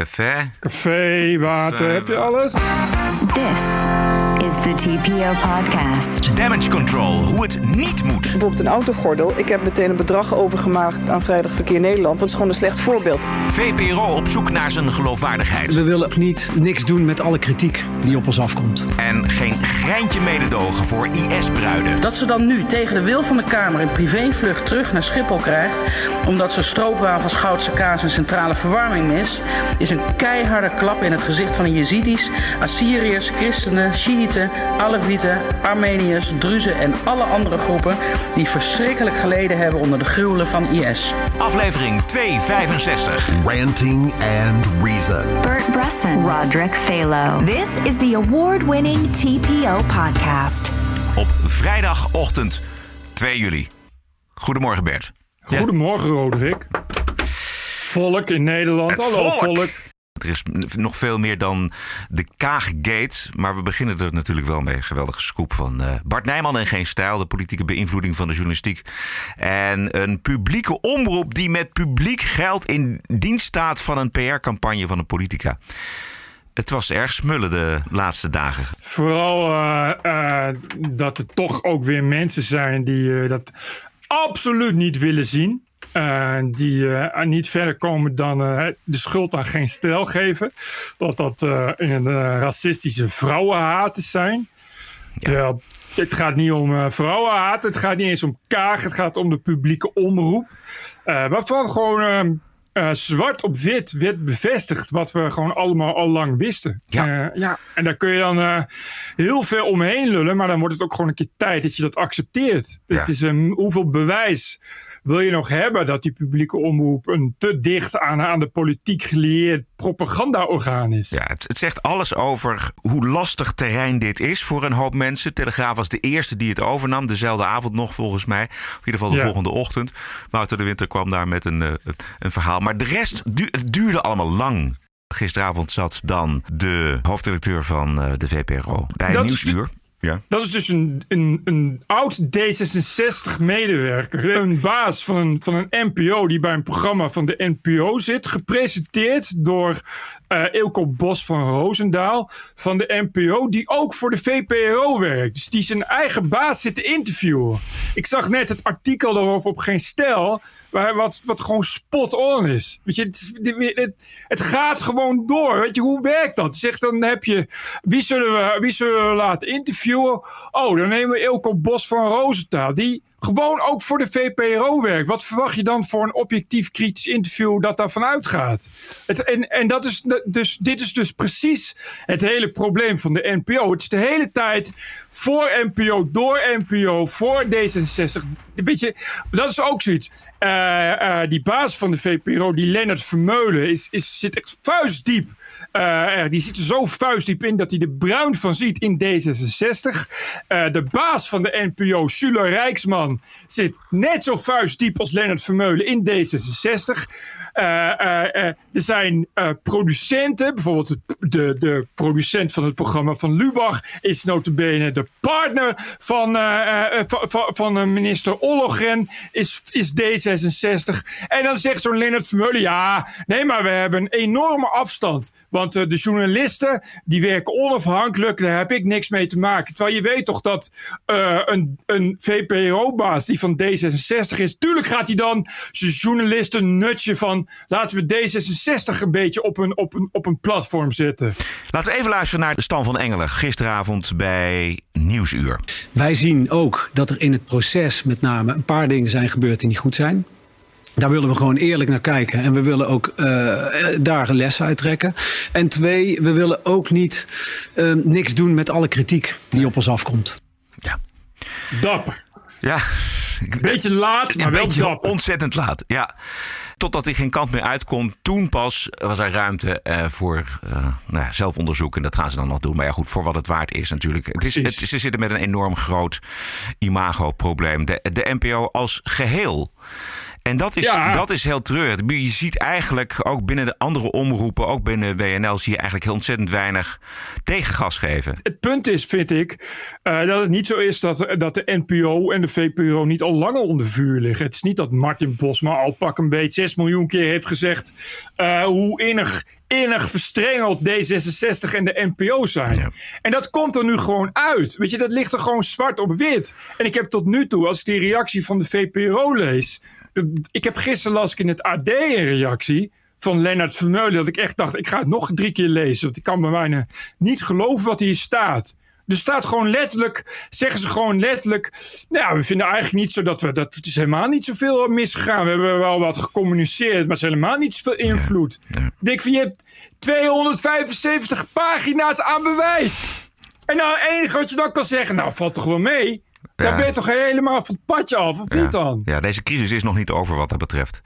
café. Café, water, Café, heb je alles? This is the TPO podcast. Damage control, hoe het niet moet. Bijvoorbeeld een autogordel. Ik heb meteen een bedrag overgemaakt aan Vrijdag Verkeer Nederland. Dat is gewoon een slecht voorbeeld. VPRO op zoek naar zijn geloofwaardigheid. We willen niet niks doen met alle kritiek die op ons afkomt. En geen greintje mededogen voor IS-bruiden. Dat ze dan nu tegen de wil van de Kamer een privévlucht terug naar Schiphol krijgt. omdat ze stroopwafels, goudse kaas en centrale verwarming mist. is een keiharde klap in het gezicht van de Jezidis, Assyriërs, christenen, Shiiten, Alevieten, Armeniërs, Druzen en alle andere groepen. die verschrikkelijk geleden hebben onder de gruwelen van IS. Aflevering 265. Ranting and Reason. Bert Bresson, Roderick Phalo. This is the award winning TPO podcast. Op vrijdagochtend 2 juli. Goedemorgen Bert. Goedemorgen, Roderick. Volk in Nederland. Het Hallo, volk. volk. Er is nog veel meer dan de Kaaggate. Maar we beginnen er natuurlijk wel mee. Geweldige scoop van eh, Bart Nijman en Geen Stijl. De politieke beïnvloeding van de journalistiek. En een publieke omroep die met publiek geld in dienst staat van een PR-campagne van een politica. Het was erg smullen de laatste dagen. Vooral eh, eh, dat er toch ook weer mensen zijn die dat absoluut niet willen zien. Eh, die eh, niet verder komen dan eh, de schuld aan geen stijl geven. Dat dat een racistische vrouwenhaters zijn. Terwijl het gaat niet om vrouwenhaat. Het gaat niet eens om kaag. Het gaat om de publieke omroep. Waarvan gewoon eh, zwart op wit werd bevestigd. Wat we gewoon allemaal al lang wisten. Ja. Eh, ja. En daar kun je dan eh, heel veel omheen lullen. Maar dan wordt het ook gewoon een keer tijd dat je dat accepteert. Ja. Het is een, hoeveel bewijs wil je nog hebben dat die publieke omroep een te dicht aan, aan de politiek gelieerd propagandaorgaan is? Ja, het, het zegt alles over hoe lastig terrein dit is voor een hoop mensen. Telegraaf was de eerste die het overnam. Dezelfde avond nog volgens mij. Of in ieder geval de Ja. volgende ochtend. Wouter de Winter kwam daar met een, eh, een verhaal. Maar de rest du- duurde allemaal lang. Gisteravond zat dan de hoofddirecteur van eh, de VPRO bij Dat is Nieuwsuur. Ja. Dat is dus een, een, oud D66-medewerker. Een baas van een, van een NPO die bij een programma van de NPO zit. Gepresenteerd door eh Ilko Bos van Roosendaal van de NPO. Die ook voor de VPRO werkt. Dus die zijn eigen baas zit te interviewen. Ik zag net het artikel daarover op Geen Stijl. Wat, wat gewoon spot on is. Weet je, het, het gaat gewoon door. Weet je, hoe werkt dat? Zeg, dan heb je. Wie zullen we, wie zullen we laten interviewen? Oh, dan nemen we Ilko Bos van Roosentaal. Die gewoon ook voor de VPRO werkt. Wat verwacht je dan voor een objectief kritisch interview dat daarvan uitgaat? Het, en en dat is, dus, dit is dus precies het hele probleem van de NPO. Het is de hele tijd voor NPO, door NPO, voor D66. Weet je, dat is ook zoiets. Eh, eh, die baas van de VPRO, die Lennart Vermeulen, is, is, zit echt vuistdiep. Eh, die zit er zo vuistdiep in dat hij er bruin van ziet in D66. Eh, de baas van de NPO, Sule Rijksman, zit net zo vuistdiep als Lennart Vermeulen in D66. Eh, eh, eh, er zijn producenten, bijvoorbeeld de, de producent van het programma van Lubach is notabene de partner van, van, van, minister Ollogren, is, is D66. En dan zegt zo'n Lennart Vermeulen, ja, nee, maar we hebben een enorme afstand. Want de journalisten, die werken onafhankelijk, daar heb ik niks mee te maken. Terwijl je weet toch dat een, een Die van D66 is, tuurlijk gaat hij dan zijn journalisten nutje van, laten we D66 een beetje op een, op een, op een platform zetten. Laten we even luisteren naar de Stan van Engelen. Gisteravond bij Nieuwsuur. Wij zien ook dat er in het proces met name een paar dingen zijn gebeurd die niet goed zijn. Daar willen we gewoon eerlijk naar kijken. En we willen ook eh, daar een les uit trekken. En twee, we willen ook niet eh, niks doen met alle kritiek die op ons afkomt. Ja. Dapper. Ja. Beetje laat, maar een wel beetje dapper. ontzettend laat. Ja. Totdat hij geen kant meer uitkomt. Toen pas was er ruimte eh, voor eh, nou ja, zelfonderzoek. En dat gaan ze dan nog doen. Maar ja, goed, voor wat het waard is natuurlijk. Het is, het, ze zitten met een enorm groot imagoprobleem. De, de NPO als geheel. En dat is, Ja. dat is heel treurig. Je ziet eigenlijk ook binnen de andere omroepen, ook binnen WNL, zie je eigenlijk heel ontzettend weinig tegengas geven. Het punt is, vind ik, eh, dat het niet zo is dat, dat de NPO en de VPRO niet al langer onder vuur liggen. Het is niet dat Martin Bosma al pak een beetje 6 miljoen keer heeft gezegd eh, hoe innig innig verstrengeld D66 en de NPO zijn. Ja. En dat komt er nu gewoon uit. Weet je, dat ligt er gewoon zwart op wit. En ik heb tot nu toe, als ik die reactie van de VPRO lees. Ik heb gisteren las ik in het AD een reactie van Lennart Vermeulen. Dat ik echt dacht, ik ga het nog drie keer lezen. Want ik kan bij mij niet geloven wat hier staat. Er staat gewoon letterlijk, zeggen ze gewoon letterlijk. Nou, we vinden eigenlijk niet zo dat we. Dat, het is helemaal niet zoveel misgegaan. We hebben wel wat gecommuniceerd, maar het is helemaal niet zoveel invloed. Ik denk van je hebt 275 pagina's aan bewijs. En nou, het enige wat je dan kan zeggen, nou valt toch wel mee. Ja. Dan ben je toch helemaal van het padje af, of niet dan? Ja, deze crisis is nog niet over wat dat betreft.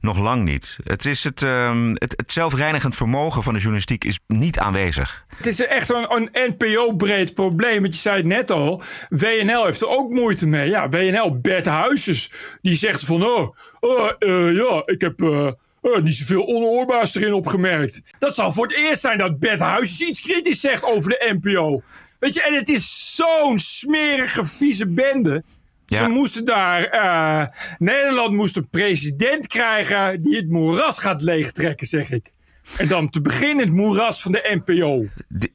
Nog lang niet. Het, is het, ehm, het, het zelfreinigend vermogen van de journalistiek is niet aanwezig. Het is echt een, een NPO-breed probleem. Want je zei het net al. WNL heeft er ook moeite mee. Ja, WNL, Bert Huisjes. Die zegt van... Oh, oh eh, ja, ik heb... eh, eh, niet zoveel onoorbaars erin opgemerkt. Dat zal voor het eerst zijn dat Bert Huisjes iets kritisch zegt over de NPO. Weet je, en het is zo'n smerige, vieze bende. Ja. Ze moesten daar... eh, Nederland moest een president krijgen... die het moeras gaat leegtrekken, zeg ik. En dan te beginnen het moeras van de NPO. De-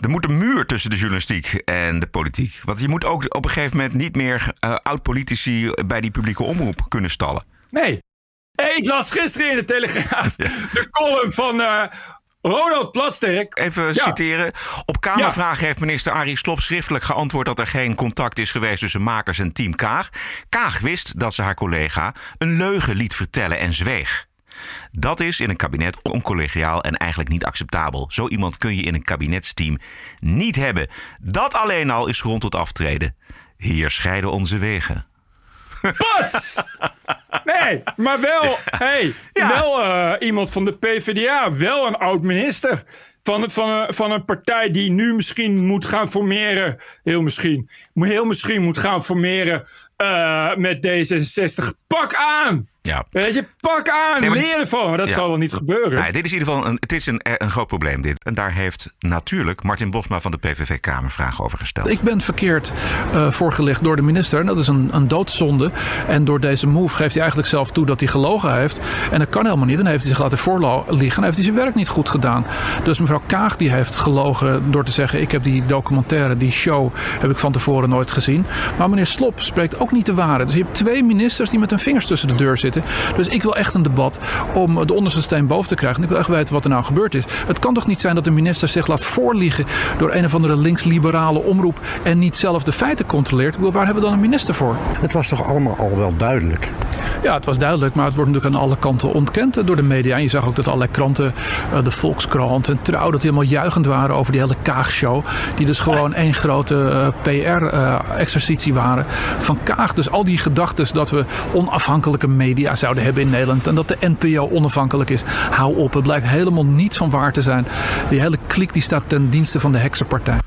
er moet een muur tussen de journalistiek en de politiek. Want je moet ook op een gegeven moment niet meer eh, oud-politici bij die publieke omroep kunnen stallen. Nee. Hey, ik las gisteren in de Telegraaf de column van eh, Ronald Plasterk. Even Ja. citeren. Op Kamervraag heeft minister Arie Slob schriftelijk geantwoord dat er geen contact is geweest tussen makers en team Kaag. Kaag wist dat ze haar collega een leugen liet vertellen en zweeg. Dat is in een kabinet oncollegiaal en eigenlijk niet acceptabel. Zo iemand kun je in een kabinetsteam niet hebben. Dat alleen al is grond tot aftreden. Hier scheiden onze wegen. Pats! Nee, maar wel, hey, Ja. wel eh, iemand van de PvdA. Wel een oud-minister. Van, van, een, van een partij die nu misschien moet gaan formeren. Heel misschien. Heel misschien moet gaan formeren eh, met D66. Pak aan! Ja. Weet je, pak aan! Nee, maar- Leer ervan. Maar dat Ja. zal wel niet gebeuren. Nou, dit is in ieder geval een, het is een, een groot probleem. Dit. En daar heeft natuurlijk Martin Bosma van de PVV Kamer vragen over gesteld. Ik ben verkeerd eh, voorgelegd door de minister. En dat is een, een doodzonde. En door deze move geeft hij eigenlijk zelf toe dat hij gelogen heeft. En dat kan helemaal niet. En dan heeft hij zich laten voorliggen. En heeft hij zijn werk niet goed gedaan. Dus mevrouw Kaag die heeft gelogen door te zeggen... ik heb die documentaire, die show, heb ik van tevoren nooit gezien. Maar meneer Slop spreekt ook niet de waarheid. Dus je hebt twee ministers die met hun vingers tussen de deur zitten. Dus ik wil echt een debat om de onderste steen boven te krijgen. En ik wil echt weten wat er nou gebeurd is. Het kan toch niet zijn dat de minister zich laat voorliegen... door een of andere linksliberale omroep... en niet zelf de feiten controleert. Waar hebben we dan een minister voor? Het was toch allemaal al wel duidelijk. Ja, het was duidelijk, maar het wordt natuurlijk aan alle kanten ontkend eh, door de media. En je zag ook dat allerlei kranten, eh, de Volkskrant en Trouw, dat helemaal juichend waren over die hele Kaagshow. Die dus gewoon één grote PR-exercitie waren van Kaag. Dus al die gedachten dat we onafhankelijke media zouden hebben in Nederland en dat de NPO onafhankelijk is. Hou op, het blijkt helemaal niet van waar te zijn. Die hele klik die staat ten dienste van de heksenpartij.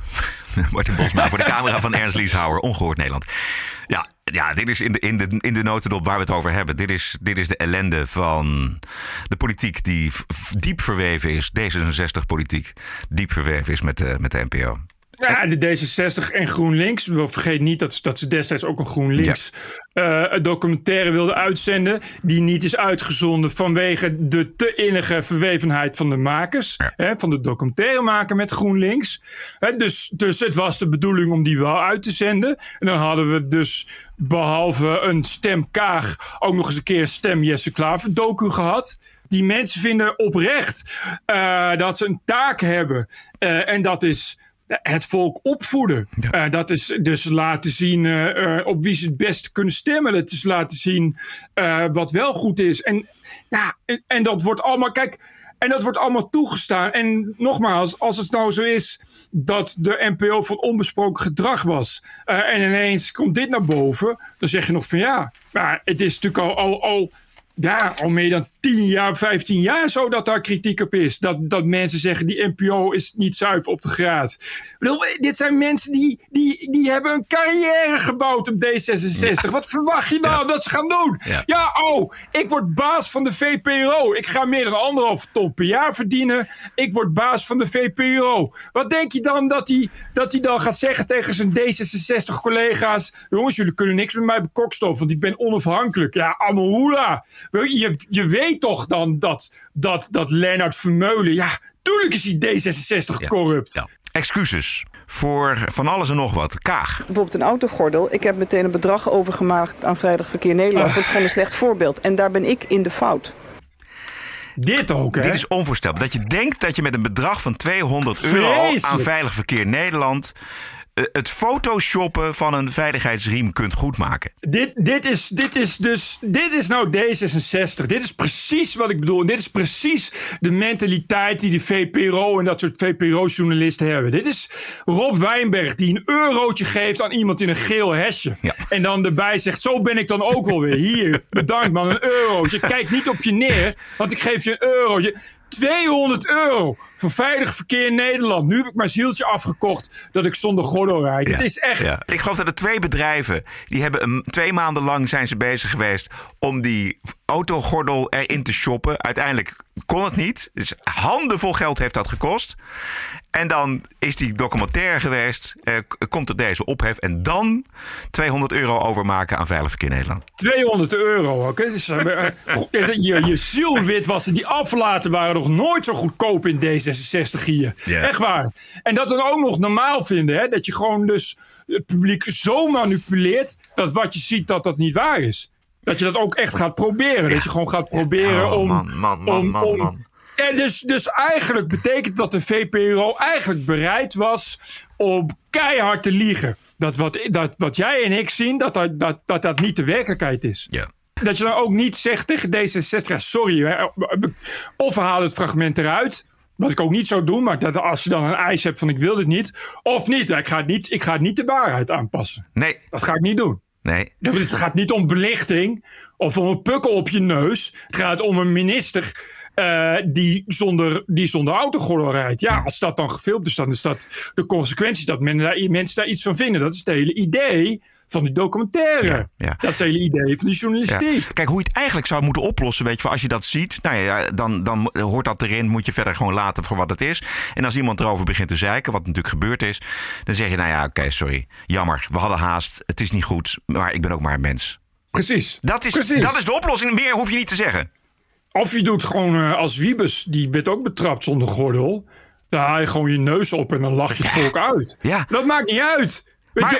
Martin Bosma voor de camera van Ernst Lieshouwer, Ongehoord Nederland. Ja, ja dit is in de, in, de, in de notendop waar we het over hebben. Dit is, dit is de ellende van de politiek die diep verweven is. D66-politiek diep verweven is met de, met de NPO. Ja, de D66 en GroenLinks. We vergeet niet dat, dat ze destijds ook een GroenLinks eh, een documentaire wilden uitzenden. Die niet is uitgezonden vanwege de te innige verwevenheid van de makers. Hè, van de documentairemaker met GroenLinks. Hè, dus, dus het was de bedoeling om die wel uit te zenden. En dan hadden we dus behalve een stem Kaag ook nog eens een keer een stem Jesse Klaver docu gehad. Die mensen vinden oprecht eh, dat ze een taak hebben. Eh, en dat is het volk opvoeden. Eh, dat is dus laten zien eh, eh, op wie ze het beste kunnen stemmen. Dat is laten zien wat wel goed is. En, ja, en, en dat wordt allemaal, kijk, en dat wordt allemaal toegestaan. En nogmaals, als het nou zo is dat de NPO van onbesproken gedrag was. en ineens komt dit naar boven. Dan zeg je nog van ja, maar het is natuurlijk al, al, al ja, al meer dan 10 jaar, 15 jaar zo dat daar kritiek op is. Dat, dat mensen zeggen die NPO is niet zuiver op de graad. Bedoel, dit zijn mensen die, die, die hebben een carrière gebouwd op D66. Wat verwacht je nou dat ze gaan doen? Ja. Ja. oh, ik word baas van de VPRO. Ik ga meer dan anderhalf ton per jaar verdienen. Ik word baas van de VPRO. Wat denk je dan dat hij dat dan gaat zeggen tegen zijn D66-collega's? Jongens, jullie kunnen niks met mij bekokstoffen, want ik ben onafhankelijk. Ja, Amarula. Je, je weet weet toch dan dat, dat, dat Lennart Vermeulen, ja, tuurlijk is die D66 corrupt. Ja. Excuses voor van alles en nog wat. Kaag. Bijvoorbeeld een autogordel. Ik heb meteen een bedrag overgemaakt aan Vrijdag Verkeer Nederland. Dat is gewoon een slecht voorbeeld. En daar ben ik in de fout. Dit ook, hè? Dit is onvoorstelbaar. Dat je denkt dat je met een bedrag van 200 euro Vreselijk. aan Veilig Verkeer Nederland het photoshoppen van een veiligheidsriem kunt goedmaken. Dit, dit, is, dit is dus. Dit is nou D66. Dit is precies wat ik bedoel. Dit is precies de mentaliteit die de VPRO en dat soort VPRO-journalisten hebben. Dit is Rob Wijnberg die een eurotje geeft aan iemand in een geel hesje. Ja. En dan erbij zegt: Zo ben ik dan ook wel weer. Hier, bedankt man, een eurotje. Kijk niet op je neer, want ik geef je een eurotje. 200 euro voor veilig verkeer in Nederland. Nu heb ik mijn zieltje afgekocht dat ik zonder gordel rijd. Het is echt. Ja. Ik geloof dat er twee bedrijven, die hebben een, twee maanden lang zijn ze bezig geweest om die autogordel erin te shoppen. Uiteindelijk kon het niet. Dus handenvol geld heeft dat gekost. En dan is die documentaire geweest, eh, komt er deze ophef en dan 200 euro overmaken aan Veilig Verkeer Nederland. 200 euro. Dus, eh, goed, je, je zielwitwassen, die aflaten waren nog nooit zo goedkoop in D66 hier. Echt waar. En dat dan ook nog normaal vinden. Hè? Dat je gewoon dus het publiek zo manipuleert dat wat je ziet dat dat niet waar is. Dat je dat ook echt gaat proberen. Dat je gewoon gaat proberen Oh, om... man, man, man, om, man, om- man. En dus, dus eigenlijk betekent dat de VPRO eigenlijk bereid was om keihard te liegen. Dat wat, dat wat jij en ik zien, dat dat, dat, dat, dat niet de werkelijkheid is. Ja. Dat je dan ook niet zegt tegen D66, ja, sorry, hè, of we halen het fragment eruit. Wat ik ook niet zou doen, maar dat als je dan een eis hebt van ik wil dit niet. Of niet, ik ga het niet, ik ga het niet de waarheid aanpassen. Nee, Dat ga ik niet doen. Nee. Het gaat niet om belichting of om een pukkel op je neus. Het gaat om een minister eh, die, zonder, die zonder autogordel rijdt. Ja, als dat dan gefilmd is, dan is dat de consequentie dat men daar, mensen daar iets van vinden. Dat is het hele idee van die documentaire. Ja, ja. Dat is het hele idee van die Ja. journalistiek. Kijk, hoe je het eigenlijk zou moeten oplossen, weet je, als je dat ziet, nou ja, dan, dan hoort dat erin, moet je verder gewoon laten voor wat het is. En als iemand erover begint te zeiken, wat natuurlijk gebeurd is, dan zeg je, nou ja, oké, sorry, jammer, we hadden haast, het is niet goed, maar ik ben ook maar een mens. Precies. Dat is, Precies. dat is de oplossing, meer hoef je niet te zeggen. Of je doet gewoon eh, als Wiebes, die werd ook betrapt zonder gordel. Dan haal je gewoon je neus op en dan lach je het volk uit. Ja. Dat maakt niet uit. Maar- je,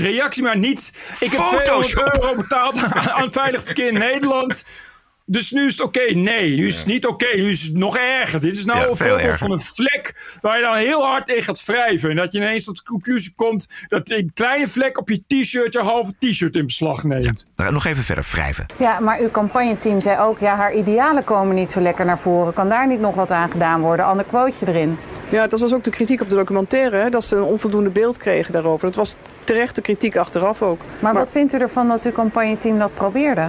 reactie maar niet. Ik heb Photoshop. 200 euro betaald aan, aan veilig verkeer in Nederland. Dus nu is het oké. Nee, nu is het niet oké. Nu is het nog erger. Dit is nou Ja, een veel voorbeeld erger. van een vlek waar je dan heel hard in gaat wrijven. En dat je ineens tot de conclusie komt dat een kleine vlek op je t-shirt je halve t-shirt in beslag neemt. Nog even verder wrijven. Ja, maar uw campagneteam zei ook, ja, haar idealen komen niet zo lekker naar voren. Kan daar niet nog wat aan gedaan worden? Ander quoteje erin. Ja, dat was ook de kritiek op de documentaire. Hè, dat ze een onvoldoende beeld kregen daarover. Dat was terechte kritiek achteraf ook. Maar, wat vindt u ervan dat uw campagneteam dat probeerde?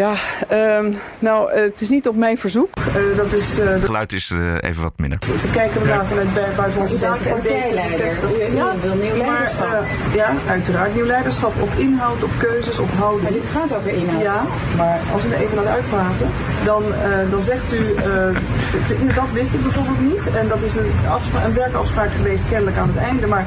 Ja, ehm, nou, het is niet op mijn verzoek. Eh, dat is, eh, Het geluid is eh, even wat minder. Ze kijken we daar vanuit bij- buitenlandse zaken en D66. Ja, wil nieuw leiderschap. Maar, ja, uiteraard. Nieuw leiderschap op inhoud, op keuzes, op houding. dit gaat over inhoud. Ja, maar als u er even naar uitpraten, dan, eh, dan zegt u... eh, dat wist ik bijvoorbeeld niet. En dat is een, afspraak, een werkafspraak geweest kennelijk aan het einde. Maar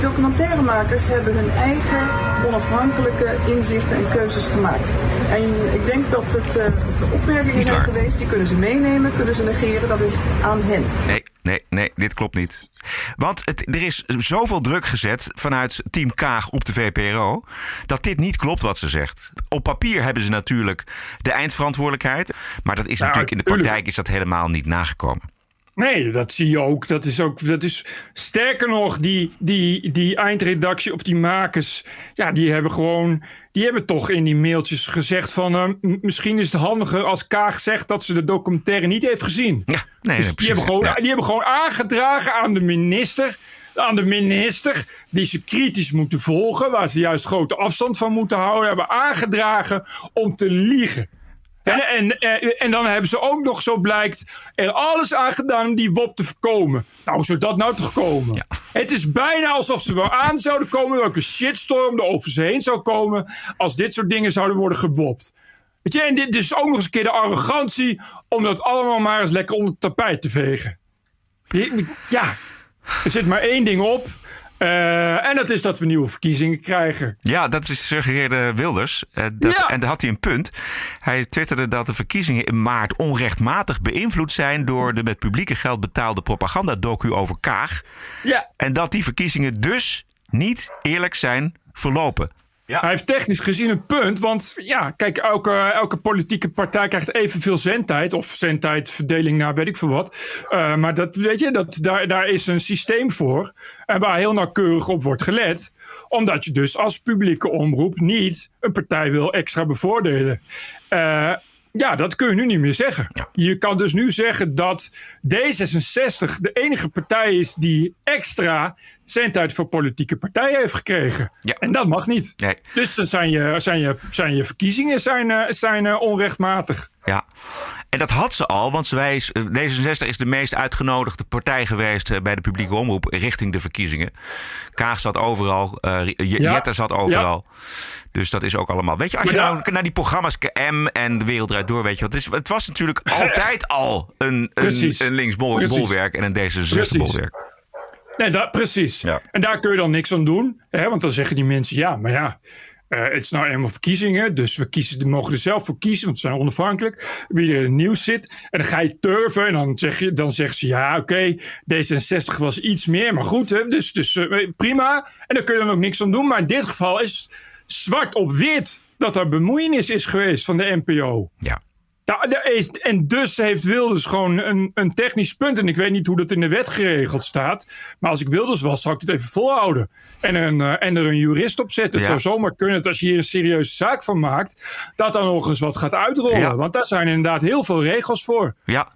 documentairemakers hebben hun eigen onafhankelijke inzichten en keuzes gemaakt. En ik denk dat het, eh, het opmerkingen zijn geweest, die kunnen ze meenemen, kunnen ze negeren. Dat is aan hen. Nee, nee, nee, dit klopt niet. Want het, er is zoveel druk gezet vanuit Team Kaag op de VPRO... dat dit niet klopt wat ze zegt. Op papier hebben ze natuurlijk de eindverantwoordelijkheid... maar dat is Nou, natuurlijk in de praktijk is dat helemaal niet nagekomen. Nee, dat zie je ook. Dat is ook. Dat is, sterker nog, die, die, die eindredactie of die makers. Ja, die hebben gewoon. Die hebben toch in die mailtjes gezegd van. eh, misschien is het handiger als Kaag zegt dat ze de documentaire niet heeft gezien. Ja, nee, Dus nee, die, hebben gewoon, Ja. die hebben gewoon aangedragen aan de minister. Aan de minister, die ze kritisch moeten volgen, waar ze juist grote afstand van moeten houden, hebben aangedragen om te liegen. En, en, en, en dan hebben ze ook nog, zo blijkt, er alles aan gedaan om die WOP te voorkomen. Nou, hoe zou dat nou toch komen? Het is bijna alsof ze wel aan zouden komen, welke shitstorm er over ze heen zou komen, als dit soort dingen zouden worden gewopt. Weet je, en dit is ook nog eens een keer de arrogantie om dat allemaal maar eens lekker onder het tapijt te vegen. Ja, er zit maar één ding op. Eh, en dat is dat we nieuwe verkiezingen krijgen. Ja, dat is suggereerde Wilders. Uh, dat, Ja. En daar had hij een punt. Hij twitterde dat de verkiezingen in maart onrechtmatig beïnvloed zijn door de met publieke geld betaalde propagandadocu over Kaag. Ja. En dat die verkiezingen dus niet eerlijk zijn verlopen. Hij heeft technisch gezien een punt. Want ja, kijk, elke, elke politieke partij krijgt evenveel zendtijd. Of zendtijdverdeling naar weet ik veel wat. Eh, maar dat, weet je, dat, daar, daar is een systeem voor. En waar heel nauwkeurig op wordt gelet. Omdat je dus als publieke omroep niet een partij wil extra bevoordelen. Eh, ja, dat kun je nu niet meer zeggen. Je kan dus nu zeggen dat D66 de enige partij is die extra zendtijd voor politieke partijen heeft gekregen. En dat mag niet. Dus dan zijn je, zijn je, zijn je verkiezingen zijn, eh, zijn eh, onrechtmatig. Ja, en dat had ze al, want wij is, D66 is de meest uitgenodigde partij geweest eh, bij de publieke omroep richting de verkiezingen. Kaag zat overal, eh, J- Ja. Jette zat overal. Dus dat is ook allemaal. Weet je, als je ja- nou naar die programma's KM en de wereld draait door, weet je wat, het, is, het was natuurlijk altijd al een, een, een linksbolwerk en een Precies. D66-bolwerk. Nee, dat, precies. En daar kun je dan niks aan doen. Hè, want dan zeggen die mensen, ja, maar ja, eh, het is nou eenmaal verkiezingen. Dus we kiezen, mogen er zelf voor kiezen, want ze zijn onafhankelijk. Wie er nieuws zit. En dan ga je turven en dan, zeg je, dan zeggen ze, ja, oké, D66 was iets meer. Maar goed, hè, dus, dus eh, prima. En daar kun je dan ook niks aan doen. Maar in dit geval is zwart op wit dat er bemoeienis is geweest van de NPO. Ja. Nou, daar is, en dus heeft Wilders gewoon een, een technisch punt. En ik weet niet hoe dat in de wet geregeld staat. Maar als ik Wilders was, zou ik het even volhouden. En, een, eh, en er een jurist op zetten. Het Ja. zou zomaar kunnen dat als je hier een serieuze zaak van maakt. dat dan nog eens wat gaat uitrollen. Ja. Want daar zijn inderdaad heel veel regels voor. Ja,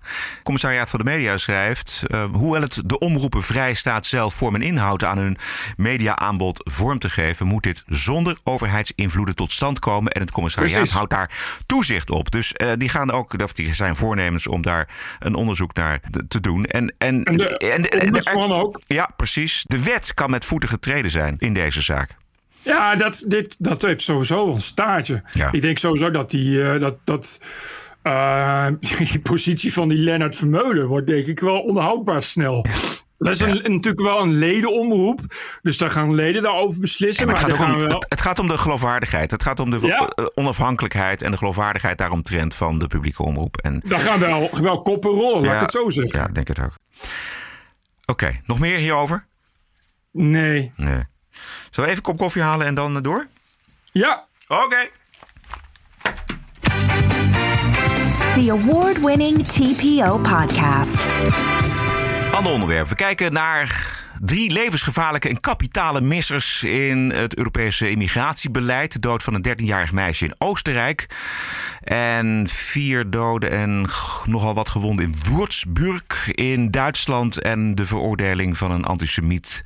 commissariaat van de media schrijft... eh, hoewel het de omroepen vrij staat zelf vorm en inhoud aan hun mediaaanbod vorm te geven... moet dit zonder overheidsinvloeden tot stand komen. En het commissariaat Precies. houdt daar toezicht op. Dus eh, die gaan ook, of die zijn voornemens om daar een onderzoek naar te- doen. En, en, En de ombudsman ook. Ja, precies. De wet kan met voeten getreden zijn in deze zaak. Ja, dat, dit, dat heeft sowieso een staartje. Ja. Ik denk sowieso dat die, eh, dat, dat, eh, die positie van die Lennart Vermeulen wordt denk ik wel onhoudbaar snel. Dat is een, natuurlijk wel een ledenomroep. Dus daar gaan leden daarover beslissen. Maar het, maar gaat om, we wel... het, het gaat om de geloofwaardigheid. Het gaat om de Ja. eh, onafhankelijkheid en de geloofwaardigheid daaromtrent van de publieke omroep. En Daar gaan wel, wel koppen rollen, laat ik Ja, het zo zeggen. Ja, ik denk het ook. Oké, nog meer hierover? Nee. Nee. Zullen we even een kop koffie halen en dan eh, door? Ja. Oké. The award winning TPO podcast. Ander. We kijken naar drie levensgevaarlijke en kapitale missers in het Europese immigratiebeleid. De dood van een 13-jarig meisje in Oostenrijk. En vier doden en nogal wat gewonden in Würzburg in Duitsland. En de veroordeling van een antisemiet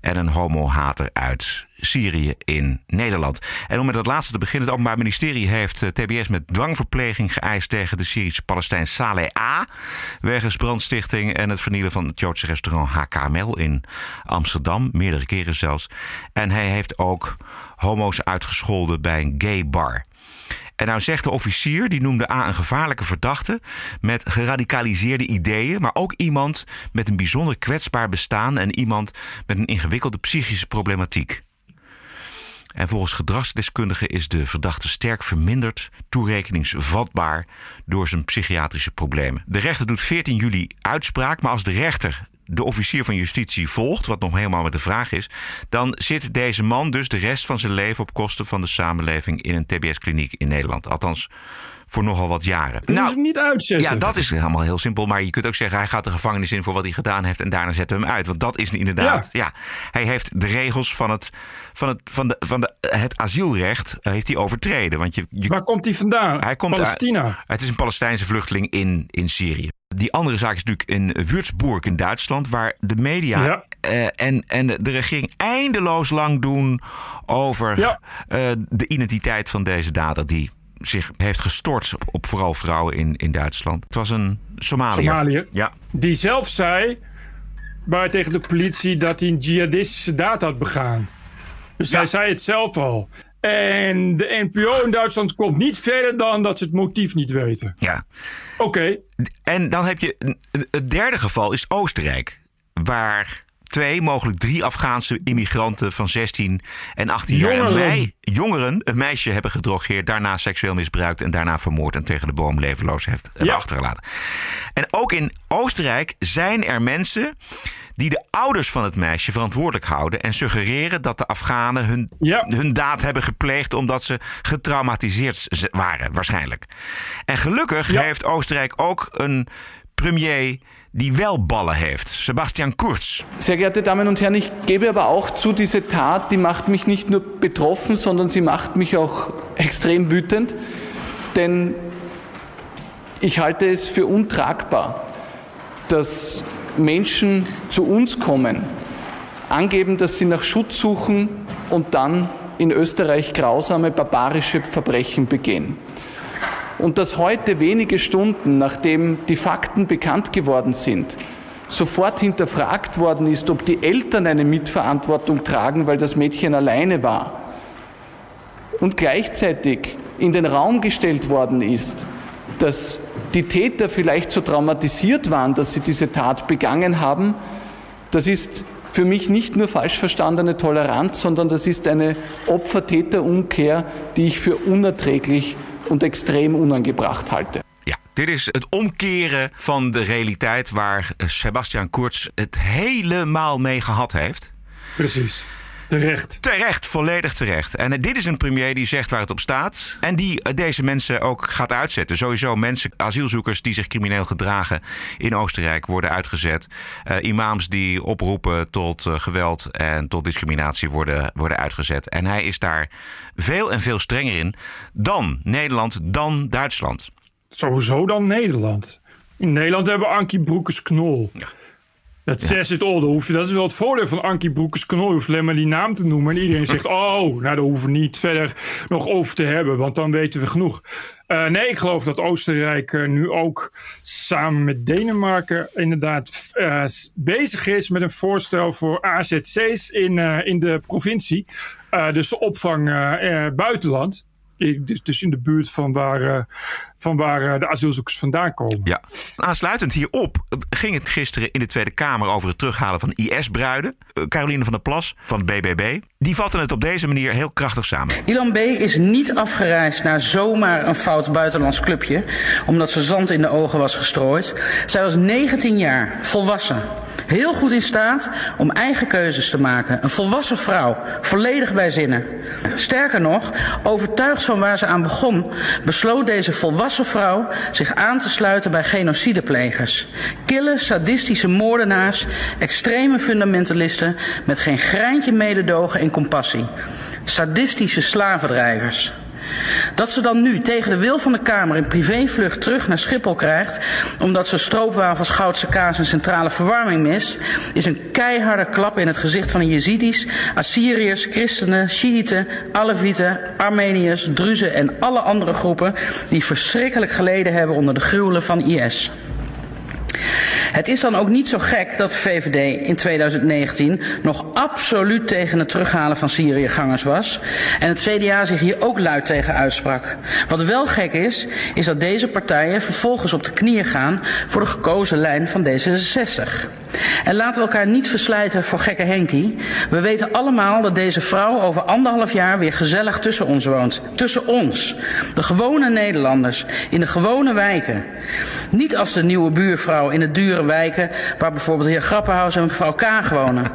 en een homohater uit Syrië in Nederland. En om met dat laatste te beginnen, het Openbaar Ministerie heeft eh, TBS met dwangverpleging geëist tegen de Syrische Palestijn Saleh A. Wegens brandstichting en het vernielen van het Joodse restaurant HKML in Amsterdam, meerdere keren zelfs. En hij heeft ook homo's uitgescholden bij een gay bar. En nou zegt de officier, die noemde A een gevaarlijke verdachte met geradicaliseerde ideeën, maar ook iemand met een bijzonder kwetsbaar bestaan en iemand met een ingewikkelde psychische problematiek. En volgens gedragsdeskundigen is de verdachte sterk verminderd, toerekeningsvatbaar door zijn psychiatrische problemen. De rechter doet 14 juli uitspraak, maar als de rechter de officier van justitie volgt, wat nog helemaal met de vraag is, dan zit deze man dus de rest van zijn leven op kosten van de samenleving in een TBS-kliniek in Nederland. Althans, voor nogal wat jaren. Kunnen ze hem niet uitzetten? Ja, dat is helemaal heel simpel. Maar je kunt ook zeggen, hij gaat de gevangenis in voor wat hij gedaan heeft en daarna zetten we hem uit. Want dat is inderdaad. Ja. hij heeft de regels van het, van het, van de, van de, het asielrecht eh, heeft hij overtreden. Want je, je, Waar komt hij vandaan? hij komt Palestina. uit- het is een Palestijnse vluchteling in, in Syrië. Die andere zaak is natuurlijk in Würzburg in Duitsland, waar de media Ja. eh, en, en de regering eindeloos lang doen over Ja. eh, de identiteit van deze dader die zich heeft gestort op, op vooral vrouwen in, in Duitsland. Het was een Somaliër. Somaliër. Ja. Die zelf zei bij, tegen de politie dat hij een jihadistische daad had begaan. Dus hij zei het zelf al. En de NPO in Duitsland komt niet verder dan dat ze het motief niet weten. Ja. Oké. En dan heb je het derde geval is Oostenrijk. Waar twee, mogelijk drie Afghaanse immigranten van 16 en 18 jaar. Een Jongeren. mei- jongeren een meisje hebben gedrogeerd, daarna seksueel misbruikt en daarna vermoord en tegen de boom levenloos heeft Ja. achtergelaten. En ook in Oostenrijk zijn er mensen die de ouders van het meisje verantwoordelijk houden en suggereren dat de Afghanen hun, Ja. hun daad hebben gepleegd omdat ze getraumatiseerd waren, waarschijnlijk. En gelukkig Ja. heeft Oostenrijk ook een premier die wel ballen heeft, Sebastian Kurz. Sehr geehrte Damen und Herren, ich gebe aber auch zu, diese Tat, die macht mich nicht nur betroffen, sondern sie macht mich auch extrem wütend, denn ich halte es für untragbar, dass Menschen zu uns kommen, angeben, dass sie nach Schutz suchen und dann in Österreich grausame, barbarische Verbrechen begehen. Und dass heute, wenige Stunden nachdem die Fakten bekannt geworden sind, sofort hinterfragt worden ist, ob die Eltern eine Mitverantwortung tragen, weil das Mädchen alleine war. Und gleichzeitig in den Raum gestellt worden ist, dass die Täter vielleicht so traumatisiert waren, dass sie diese Tat begangen haben, das ist für mich nicht nur falsch verstandene Toleranz, sondern das ist eine Opfer-Täter-Umkehr, die ich für unerträglich und extrem unangebracht halte. Ja, dit is het omkeren van de realiteit waar eh, Sebastian Kurz het helemaal mee gehad heeft. Precies. Terecht. Terecht, volledig terecht. En eh, dit is een premier die zegt waar het op staat. En die eh, deze mensen ook gaat uitzetten. Sowieso mensen, asielzoekers die zich crimineel gedragen in Oostenrijk worden uitgezet. Eh, imams die oproepen tot geweld en tot discriminatie worden, worden uitgezet. En hij is daar veel en veel strenger in dan Nederland, dan Duitsland. Sowieso dan Nederland. In Nederland hebben we Ankie Broekers-Knol. Dat says it all. Dat, hoef je, dat is wel het voordeel van Ankie Broekers-Knol. Je hoeft alleen maar die naam te noemen. En iedereen zegt, oh, nou daar hoeven we niet verder nog over te hebben. Want dan weten we genoeg. Eh, nee, ik geloof dat Oostenrijk eh, nu ook samen met Denemarken inderdaad eh, bezig is met een voorstel voor AZC's in, in de provincie. Dus de opvang buitenland. Dus, dus in de buurt van waar, eh, van waar eh, de asielzoekers vandaan komen. Ja. Aansluitend hierop ging het gisteren in de Tweede Kamer over het terughalen van IS-bruiden. Eh, Caroline van der Plas van het BBB. Die vatten het op deze manier heel krachtig samen. Ilan B. is niet afgereisd naar zomaar een fout buitenlands clubje, omdat ze zand in de ogen was gestrooid. Zij was 19 jaar, volwassen. Heel goed in staat om eigen keuzes te maken. Een volwassen vrouw, volledig bij zinnen. Sterker nog, overtuigd van waar ze aan begon, besloot deze volwassen vrouw zich aan te sluiten bij genocideplegers. Kille, sadistische moordenaars, extreme fundamentalisten met geen greintje mededogen en compassie. Sadistische slavendrijvers. Dat ze dan nu tegen de wil van de Kamer een privévlucht terug naar Schiphol krijgt, omdat ze stroopwafels, goudse kaas en centrale verwarming mist, is een keiharde klap in het gezicht van de Jezidis, Assyriërs, christenen, Shiiten, Alevieten, Armeniërs, Druzen en alle andere groepen die verschrikkelijk geleden hebben onder de gruwelen van IS. Het is dan ook niet zo gek dat de VVD in 2019 nog absoluut tegen het terughalen van Syriëgangers was. En het CDA zich hier ook luid tegen uitsprak. Wat wel gek is, is dat deze partijen vervolgens op de knieën gaan voor de gekozen lijn van D66. En laten we elkaar niet verslijten voor gekke Henkie. We weten allemaal dat deze vrouw over anderhalf jaar weer gezellig tussen ons woont. Tussen ons. De gewone Nederlanders. In de gewone wijken. Niet als de nieuwe buurvrouw in de dure wijken waar bijvoorbeeld heer Grappenhuis en mevrouw Kaag wonen.